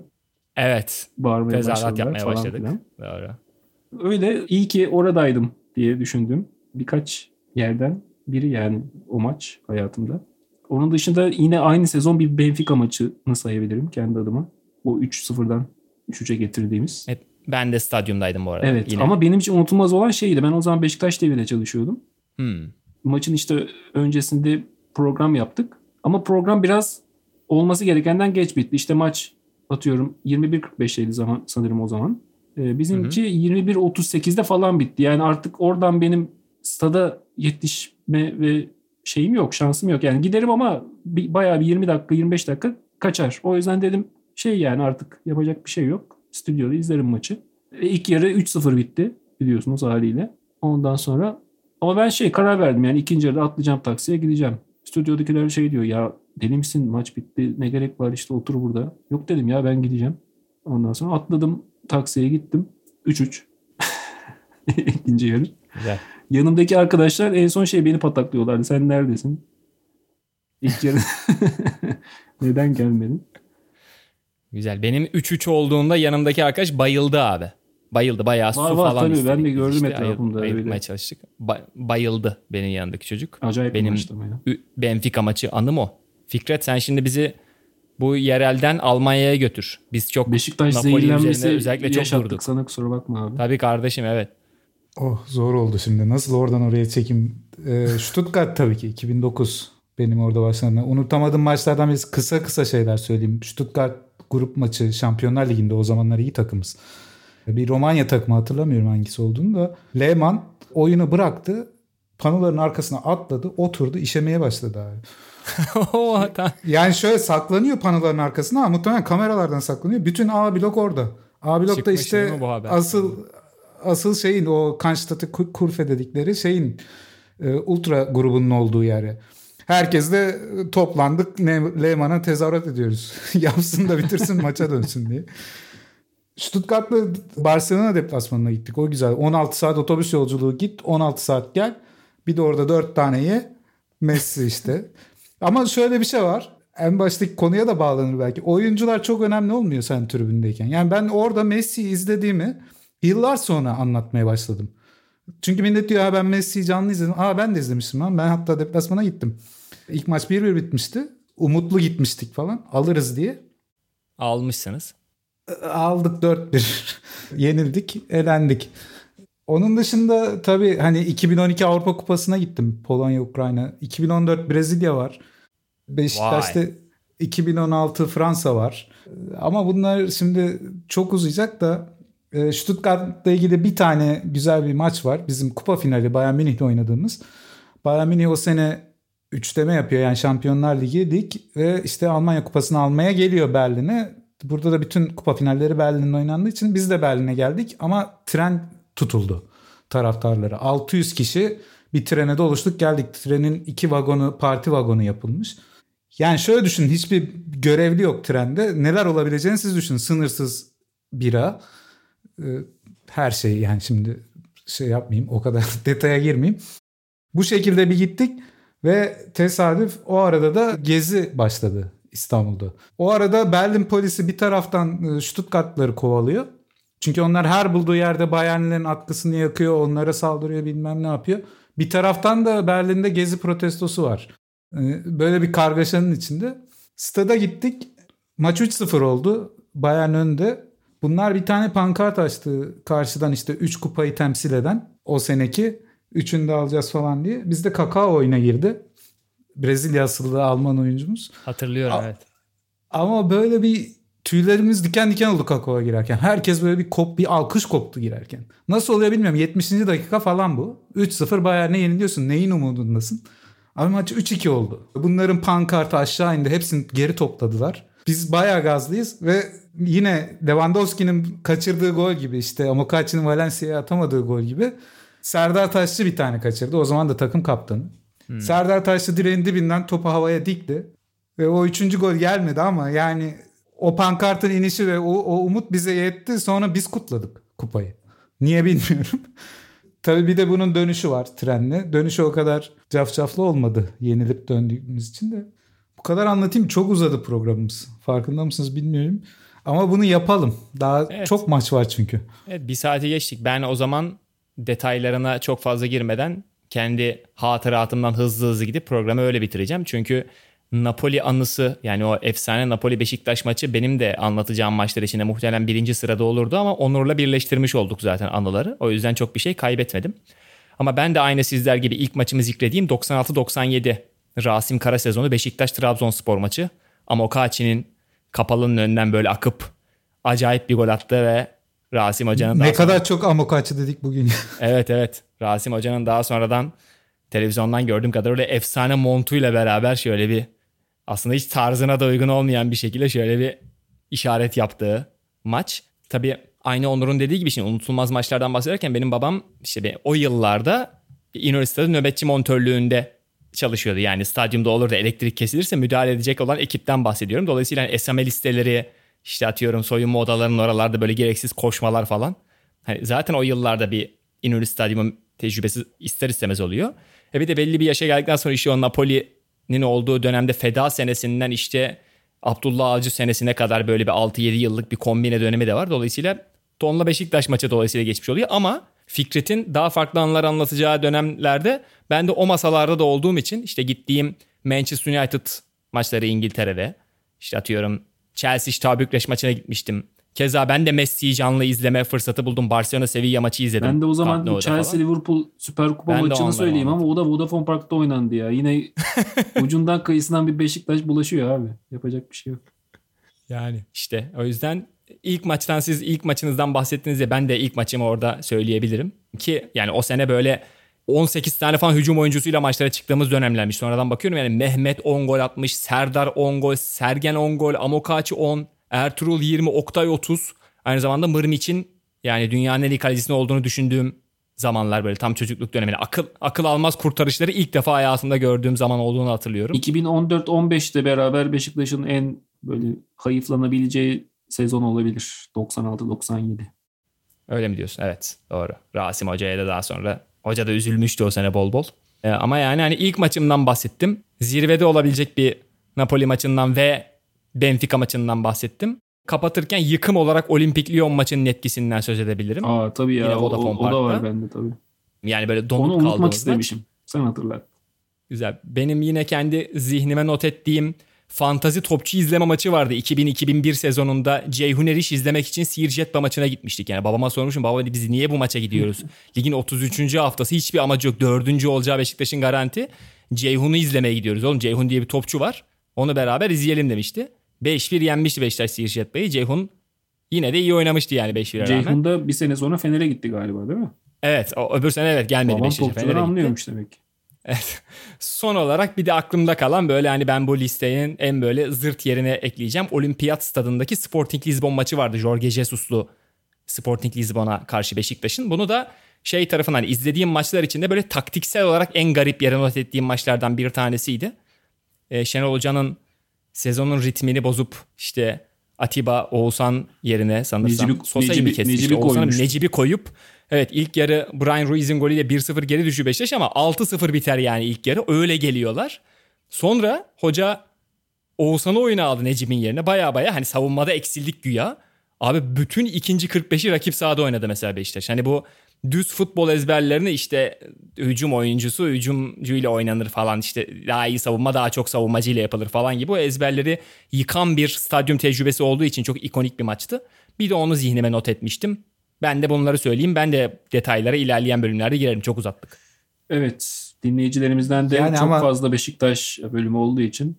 Speaker 2: Evet.
Speaker 3: bağırmaya
Speaker 2: Tezahürat
Speaker 3: başladılar
Speaker 2: yapmaya
Speaker 3: falan
Speaker 2: başladık.
Speaker 3: filan.
Speaker 2: Doğru.
Speaker 3: Öyle iyi ki oradaydım diye düşündüm. Birkaç yerden biri yani o maç hayatımda. Onun dışında yine aynı sezon bir Benfica maçını sayabilirim kendi adıma. O 3-0'dan 3-3'e getirdiğimiz.
Speaker 2: Evet, ben de stadyumdaydım bu arada.
Speaker 3: Evet
Speaker 2: Yine.
Speaker 3: ama benim için unutulmaz olan şeydi. Ben o zaman Beşiktaş TV'de çalışıyordum.
Speaker 2: Hmm.
Speaker 3: Maçın işte öncesinde program yaptık. Ama program biraz olması gerekenden geç bitti. İşte maç atıyorum 21.45'teydi zaman sanırım o zaman. Ee, bizimki 21.38'de falan bitti. Yani artık oradan benim stada yetişme ve şeyim yok, şansım yok. Yani giderim ama bir, bayağı bir 20 dakika, 25 dakika kaçar. O yüzden dedim şey yani artık yapacak bir şey yok. Stüdyoda izlerim maçı. E, İlk yarı 3-0 bitti biliyorsunuz haliyle. Ondan sonra ama ben şey karar verdim yani ikinci yarıda atlayacağım taksiye gideceğim. Stüdyodakiler şey diyor ya deli misin maç bitti ne gerek var işte otur burada. Yok dedim ya ben gideceğim. Ondan sonra atladım taksiye gittim. 3-3. İkinci yarı.
Speaker 2: Güzel.
Speaker 3: Yanımdaki arkadaşlar en son şey beni pataklıyorlardı. Sen neredesin? İlk yarı neden gelmedin?
Speaker 2: Güzel. Benim 3-3 olduğunda yanımdaki arkadaş bayıldı abi. Bayıldı. Bayağı su
Speaker 3: Var, var,
Speaker 2: falan
Speaker 3: tabii.
Speaker 2: istedik.
Speaker 3: Ben de gördüm
Speaker 2: ayıl-
Speaker 3: etrafımda.
Speaker 2: Ayıltmaya çalıştık. Ba- bayıldı benim yanındaki çocuk.
Speaker 3: Acayip
Speaker 2: Benim- Benfica maçı anım o. Fikret sen şimdi bizi bu yerelden Almanya'ya götür. Biz çok
Speaker 3: Beşiktaş zehirlenmesi
Speaker 2: özellikle çok durduk.
Speaker 3: Sana kusura bakma abi.
Speaker 2: Tabii kardeşim evet.
Speaker 4: Oh zor oldu şimdi. Nasıl oradan oraya çekim? Ee, Stuttgart tabii ki 2009 benim orada başladığımda. Unutamadığım maçlardan birisi kısa kısa şeyler söyleyeyim. Stuttgart grup maçı Şampiyonlar Ligi'nde o zamanlar iyi takımız. Bir Romanya takımı hatırlamıyorum hangisi olduğunu da. Lehmann oyunu bıraktı. Panoların arkasına atladı, oturdu, işemeye başladı abi.
Speaker 2: O
Speaker 4: Yani şöyle saklanıyor panoların arkasına ama muhtemelen kameralardan saklanıyor. Bütün A blok orada. A blokta
Speaker 2: Çıkmış
Speaker 4: işte asıl asıl şeyin o Kanştat'ı Kurfe dedikleri şeyin e, ultra grubunun olduğu yere. Herkes de e, toplandık Lehmann'a tezahürat ediyoruz. Yapsın da bitirsin maça dönsün diye. Stuttgart'la Barcelona deplasmanına gittik. O güzel. 16 saat otobüs yolculuğu git. 16 saat gel. Bir de orada 4 tane ye. Messi işte. Ama şöyle bir şey var. En baştaki konuya da bağlanır belki. Oyuncular çok önemli olmuyor sen tribündeyken. Yani ben orada Messi'yi izlediğimi yıllar sonra anlatmaya başladım. Çünkü millet diyor ha ben Messi'yi canlı izledim. Aa ben de izlemiştim lan. Ben hatta deplasmana gittim. İlk maç 1-1 bitmişti. Umutlu gitmiştik falan. Alırız diye.
Speaker 2: almışsınız.
Speaker 4: Aldık 4-1. Yenildik, elendik. Onun dışında tabii hani 2012 Avrupa Kupası'na gittim. Polonya, Ukrayna. 2014 Brezilya var. Beşiktaş'ta 2016 Fransa var. Ama bunlar şimdi çok uzayacak da e, Stuttgart'la ilgili bir tane güzel bir maç var. Bizim kupa finali Bayern Münih'le oynadığımız. Bayern Münih o sene üçleme yapıyor yani Şampiyonlar Ligi lig ve işte Almanya kupasını almaya geliyor Berlin'e. Burada da bütün kupa finalleri Berlin'de oynandığı için biz de Berlin'e geldik ama tren tutuldu taraftarları. 600 kişi bir trene doluştuk geldik. Trenin iki vagonu parti vagonu yapılmış. Yani şöyle düşünün hiçbir görevli yok trende. Neler olabileceğini siz düşünün. Sınırsız bira, e, her şey yani şimdi şey yapmayayım o kadar detaya girmeyeyim. Bu şekilde bir gittik ve tesadüf o arada da gezi başladı İstanbul'da. O arada Berlin polisi bir taraftan e, Stuttgart'ları kovalıyor. Çünkü onlar her bulduğu yerde Bayernlerin atkısını yakıyor, onlara saldırıyor bilmem ne yapıyor. Bir taraftan da Berlin'de gezi protestosu var. E, Böyle bir kargaşanın içinde. Stada gittik. Maç 3-0 oldu. Bayern önde. Bunlar bir tane pankart açtı karşıdan işte 3 kupayı temsil eden o seneki. Üçünü de alacağız falan diye. Bizde kakao oyuna girdi. Brezilya asıllı Alman oyuncumuz.
Speaker 2: Hatırlıyorum
Speaker 4: A-
Speaker 2: evet.
Speaker 4: Ama böyle bir tüylerimiz diken diken oldu kakaoya girerken. Herkes böyle bir kop bir alkış koptu girerken. Nasıl oluyor bilmiyorum. 70. dakika falan bu. 3-0 Bayern'e yeniliyorsun. Neyin umudundasın? Abi maç 3-2 oldu. Bunların pankartı aşağı indi. Hepsini geri topladılar. Biz bayağı gazlıyız ve yine Lewandowski'nin kaçırdığı gol gibi işte Amokachi'nin Valencia'ya atamadığı gol gibi Serdar Taşçı bir tane kaçırdı. O zaman da takım kaptanı. Serdar Taşlı direğin dibinden topu havaya dikti. Ve o üçüncü gol gelmedi ama yani o pankartın inişi ve o, o umut bize yetti. Sonra biz kutladık kupayı. Niye bilmiyorum. Tabii bir de bunun dönüşü var trenle. Dönüşü o kadar cafcaflı olmadı yenilip döndüğümüz için de. Bu kadar anlatayım çok uzadı programımız. Farkında mısınız bilmiyorum. Ama bunu yapalım. Daha
Speaker 2: Evet.
Speaker 4: çok maç var çünkü.
Speaker 2: Evet bir saati geçtik. Ben o zaman detaylarına çok fazla girmeden kendi hatıratımdan hızlı hızlı gidip programı öyle bitireceğim. Çünkü Napoli anısı yani o efsane Napoli Beşiktaş maçı benim de anlatacağım maçlar içinde muhtemelen birinci sırada olurdu ama Onur'la birleştirmiş olduk zaten anıları. O yüzden çok bir şey kaybetmedim. Ama ben de aynı sizler gibi ilk maçımı zikrediğim 96-97 Rasim Kara sezonu Beşiktaş Trabzonspor maçı. Amokachi'nin kapalının önünden böyle akıp acayip bir gol attı ve Rasim Hoca'nın
Speaker 4: Ne
Speaker 2: sonra-
Speaker 4: kadar çok amokaçı dedik bugün.
Speaker 2: Evet evet. Rasim Hoca'nın daha sonradan televizyondan gördüğüm kadarıyla efsane montuyla beraber şöyle bir aslında hiç tarzına da uygun olmayan bir şekilde şöyle bir işaret yaptığı maç. Tabii aynı Onur'un dediği gibi şimdi unutulmaz maçlardan bahsederken benim babam işte o yıllarda Stadı nöbetçi montörlüğünde çalışıyordu. Yani stadyumda olur da elektrik kesilirse müdahale edecek olan ekipten bahsediyorum. Dolayısıyla hani SMA listeleri işte atıyorum soyunma odalarının oralarda böyle gereksiz koşmalar falan. Hani zaten o yıllarda bir İnönü Stadyumu tecrübesi ister istemez oluyor. E bir de belli bir yaşa geldikten sonra işte o Napoli'nin olduğu dönemde feda senesinden işte Abdullah Avcı senesine kadar böyle bir 6-7 yıllık bir kombine dönemi de var. Dolayısıyla Tonla Beşiktaş maçı dolayısıyla geçmiş oluyor ama Fikret'in daha farklı anılar anlatacağı dönemlerde ben de o masalarda da olduğum için işte gittiğim Manchester United maçları İngiltere'de işte atıyorum Chelsea Şita Bükreş maçına gitmiştim. Keza ben de Messi'yi canlı izleme fırsatı buldum. Barcelona Sevilla maçı izledim.
Speaker 3: Ben de o zaman Chelsea
Speaker 2: falan.
Speaker 3: Liverpool Süper Kupa
Speaker 2: Ben
Speaker 3: maçını söyleyeyim ama o da Vodafone Park'ta oynandı ya. Yine ucundan kıyısından bir Beşiktaş bulaşıyor abi. Yapacak bir şey yok.
Speaker 2: Yani işte o yüzden ilk maçtan siz ilk maçınızdan bahsettiniz ya ben de ilk maçımı orada söyleyebilirim. Ki yani o sene böyle 18 tane falan hücum oyuncusuyla maçlara çıktığımız dönemlermiş. Sonradan bakıyorum yani Mehmet 10 gol atmış, Serdar 10 gol, Sergen 10 gol, Amokachi 10, Ertuğrul 20, Oktay 30. Aynı zamanda Mırmiç'in yani dünyanın en iyi kalecisinin olduğunu düşündüğüm zamanlar böyle tam çocukluk döneminde akıl akıl almaz kurtarışları ilk defa hayatımda gördüğüm zaman olduğunu hatırlıyorum.
Speaker 3: 2014-15'te beraber Beşiktaş'ın en böyle hayıflanabileceği sezon olabilir. 96-97.
Speaker 2: Öyle mi diyorsun? Evet doğru. Rasim Hoca'ya da daha sonra. Hoca da üzülmüştü o sene bol bol. Ee, ama yani hani ilk maçımdan bahsettim. Zirvede olabilecek bir Napoli maçından ve Benfica maçından bahsettim. Kapatırken yıkım olarak Olimpik Lyon maçının etkisinden söz edebilirim.
Speaker 3: Aa tabii ya
Speaker 2: Yine
Speaker 3: o, o, o da var bende tabii.
Speaker 2: Yani böyle
Speaker 3: Onu
Speaker 2: donup
Speaker 3: unutmak
Speaker 2: kaldığımızda.
Speaker 3: istemişim. Sen hatırlat.
Speaker 2: Güzel. Benim yine kendi zihnime not ettiğim fantazi topçu izleme maçı vardı. 2000-2001 sezonunda Ceyhun Eriş izlemek için Siircetba maçına gitmiştik. Yani babama sormuşum baba biz niye bu maça gidiyoruz? Ligin 33. haftası hiçbir amacı yok. Dördüncü olacağı Beşiktaş'ın garanti. Ceyhun'u izlemeye gidiyoruz oğlum. Ceyhun diye bir topçu var. Onu beraber izleyelim demişti. 5-1 yenmişti Beşiktaş Siircetba'yı. Ceyhun yine de iyi oynamıştı yani 5-1'e rağmen.
Speaker 3: Ceyhun da bir sene sonra Fener'e gitti galiba değil mi?
Speaker 2: Evet o öbür sene evet gelmedi
Speaker 3: Babam
Speaker 2: Beşiktaş'a. gitti.
Speaker 3: anlıyormuş demek. ki.
Speaker 2: Evet. Son olarak bir de aklımda kalan böyle hani ben bu listenin en böyle zırt yerine ekleyeceğim. Olimpiyat stadındaki Sporting Lisbon maçı vardı. Jorge Jesus'lu Sporting Lisbon'a karşı Beşiktaş'ın. Bunu da şey tarafından hani izlediğim maçlar içinde böyle taktiksel olarak en garip yere not ettiğim maçlardan bir tanesiydi. Ee, Şenol Hoca'nın sezonun ritmini bozup işte Atiba Oğuzhan yerine sanırsam
Speaker 3: Necip'i-
Speaker 2: Sosa'yı? İşte
Speaker 3: Necip'i
Speaker 2: Oğuzhan'ı
Speaker 3: koymuştu.
Speaker 2: Necip'i koyup evet ilk yarı Brian Ruiz'in golüyle 1-0 geri düşüyor Beşiktaş ama 6-0 biter yani ilk yarı. Öyle geliyorlar. Sonra hoca Oğuzhan'ı oyuna aldı Necip'in yerine. Baya baya hani savunmada eksildik güya. Abi bütün ikinci 45'i rakip sahada oynadı mesela Beşiktaş. Hani bu düz futbol ezberlerini işte hücum oyuncusu hücumcuyla oynanır falan işte daha iyi savunma daha çok savunmacıyla yapılır falan gibi o ezberleri yıkan bir stadyum tecrübesi olduğu için çok ikonik bir maçtı. Bir de onu zihnime not etmiştim. Ben de bunları söyleyeyim. Ben de detaylara ilerleyen bölümlerde girerim. Çok uzattık.
Speaker 3: Evet dinleyicilerimizden de
Speaker 4: Yani
Speaker 3: çok
Speaker 4: ama-
Speaker 3: fazla Beşiktaş bölümü olduğu için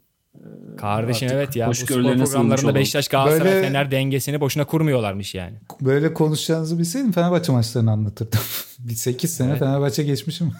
Speaker 2: Kardeşim
Speaker 3: Artık
Speaker 2: evet ya. Bu spor programlarında. Beşiktaş Galatasaray
Speaker 4: Böyle-
Speaker 2: Fener dengesini boşuna kurmuyorlarmış yani.
Speaker 4: Böyle konuşacağınızı bilseydim Fenerbahçe maçlarını anlatırdım. bir 8 sene
Speaker 2: Evet.
Speaker 4: Fenerbahçe geçmişim.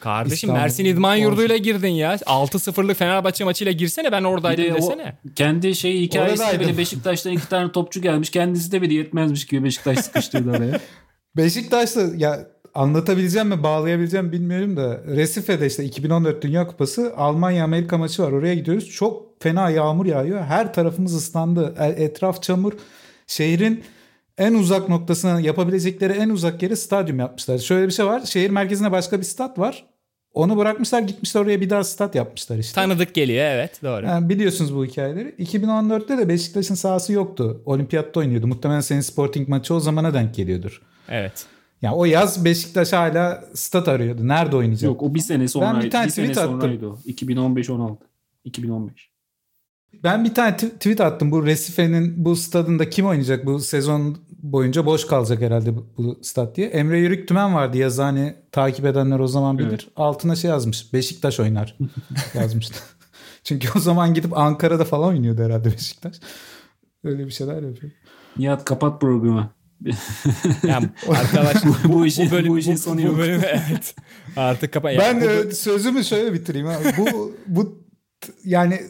Speaker 2: Kardeşim
Speaker 4: İstanbul-
Speaker 2: Mersin İdman Yurdu'yla girdin ya. 6-0'lık Fenerbahçe maçıyla girsene ben oradaydım
Speaker 3: de o
Speaker 2: desene.
Speaker 3: kendi şey hikayesi
Speaker 4: Oradaydım.
Speaker 3: böyle Beşiktaş'tan iki tane topçu gelmiş. Kendisi de bir yetmezmiş gibi Beşiktaş sıkıştırdı araya.
Speaker 4: Beşiktaş'ta ya anlatabileceğim mi bağlayabileceğim bilmiyorum da Recife'de işte 2014 Dünya Kupası Almanya Amerika maçı var oraya gidiyoruz çok fena yağmur yağıyor her tarafımız ıslandı etraf çamur şehrin en uzak noktasına yapabilecekleri en uzak yere stadyum yapmışlar. Şöyle bir şey var şehir merkezinde başka bir stat var onu bırakmışlar gitmişler oraya bir daha stat yapmışlar işte.
Speaker 2: Tanıdık geliyor evet doğru.
Speaker 4: Yani biliyorsunuz bu hikayeleri. 2014'te de Beşiktaş'ın sahası yoktu. Olimpiyatta oynuyordu. Muhtemelen senin Sporting maçı o zamana denk geliyordur.
Speaker 2: Evet.
Speaker 4: Ya o yaz Beşiktaş hala stat arıyordu. Nerede oynayacak?
Speaker 3: Yok o bir sene sonraydı.
Speaker 4: Ben bir tane
Speaker 3: sene
Speaker 4: tweet attım.
Speaker 3: sonraydı o. 2015-16. 2015.
Speaker 4: Ben bir tane tweet attım. Bu Recife'nin bu stadında kim oynayacak bu sezon boyunca boş kalacak herhalde bu, bu stat diye. Emre Yürük Tümen vardı yazıhane takip edenler o zaman bilir.
Speaker 3: Evet.
Speaker 4: Altına şey yazmış. Beşiktaş oynar yazmıştı. Çünkü o zaman gidip Ankara'da falan oynuyordu herhalde Beşiktaş. Öyle bir şeyler yapıyor.
Speaker 3: Nihat kapat programı.
Speaker 2: Yani arkadaş
Speaker 3: Bu- bu işin-
Speaker 2: bölüm,
Speaker 3: bu işin sonu yok.
Speaker 2: bölüm- evet. Artık kapa.
Speaker 4: Ben
Speaker 2: Yani bu-
Speaker 4: e, sözümü şöyle bitireyim. Abi. Bu bu yani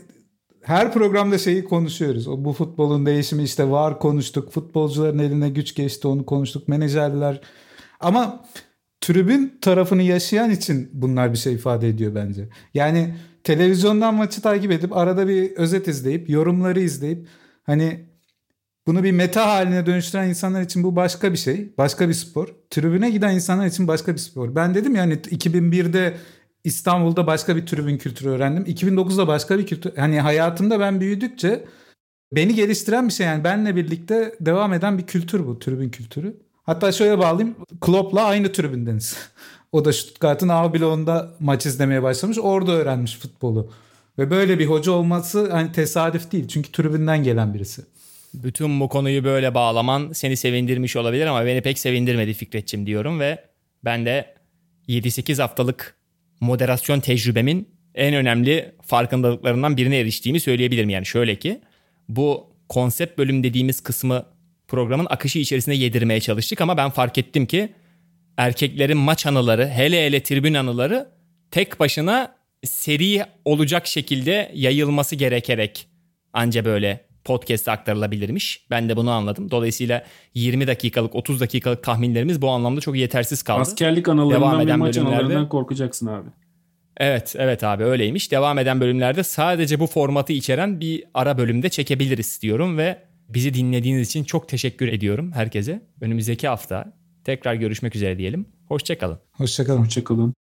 Speaker 4: her programda şeyi konuşuyoruz. O bu futbolun değişimi işte var konuştuk. Futbolcuların eline güç geçti onu konuştuk. Menajerler ama tribün tarafını yaşayan için bunlar bir şey ifade ediyor bence. Yani televizyondan maçı takip edip arada bir özet izleyip yorumları izleyip hani bunu bir meta haline dönüştüren insanlar için bu başka bir şey. Başka bir spor. Tribüne giden insanlar için başka bir spor. Ben dedim yani 2001'de İstanbul'da başka bir tribün kültürü öğrendim. 2009'da başka bir kültür. Hani hayatımda ben büyüdükçe beni geliştiren bir şey yani benle birlikte devam eden bir kültür bu tribün kültürü. Hatta şöyle bağlayayım. Klopp'la aynı tribündeniz. o da Stuttgart'ın A bloğunda maç izlemeye başlamış. Orada öğrenmiş futbolu. Ve böyle bir hoca olması hani tesadüf değil. Çünkü tribünden gelen birisi.
Speaker 2: Bütün bu konuyu böyle bağlaman seni sevindirmiş olabilir ama beni pek sevindirmedi Fikretçim diyorum ve ben de 7-8 haftalık moderasyon tecrübemin en önemli farkındalıklarından birine eriştiğimi söyleyebilirim. Yani şöyle ki bu konsept bölüm dediğimiz kısmı programın akışı içerisinde yedirmeye çalıştık ama ben fark ettim ki erkeklerin maç anıları hele hele tribün anıları tek başına seri olacak şekilde yayılması gerekerek anca böyle podcast'e aktarılabilirmiş. Ben de bunu anladım. Dolayısıyla 20 dakikalık 30 dakikalık tahminlerimiz bu anlamda çok yetersiz kaldı.
Speaker 3: Askerlik
Speaker 2: Devam
Speaker 3: analarından ve maç
Speaker 2: bölümlerde-
Speaker 3: analarından korkacaksın abi.
Speaker 2: Evet evet abi öyleymiş. Devam eden bölümlerde sadece bu formatı içeren bir ara bölümde çekebiliriz diyorum ve bizi dinlediğiniz için çok teşekkür ediyorum herkese. Önümüzdeki hafta tekrar görüşmek üzere diyelim. Hoşçakalın.
Speaker 4: Hoşçakalın.
Speaker 3: Hoşçakalın.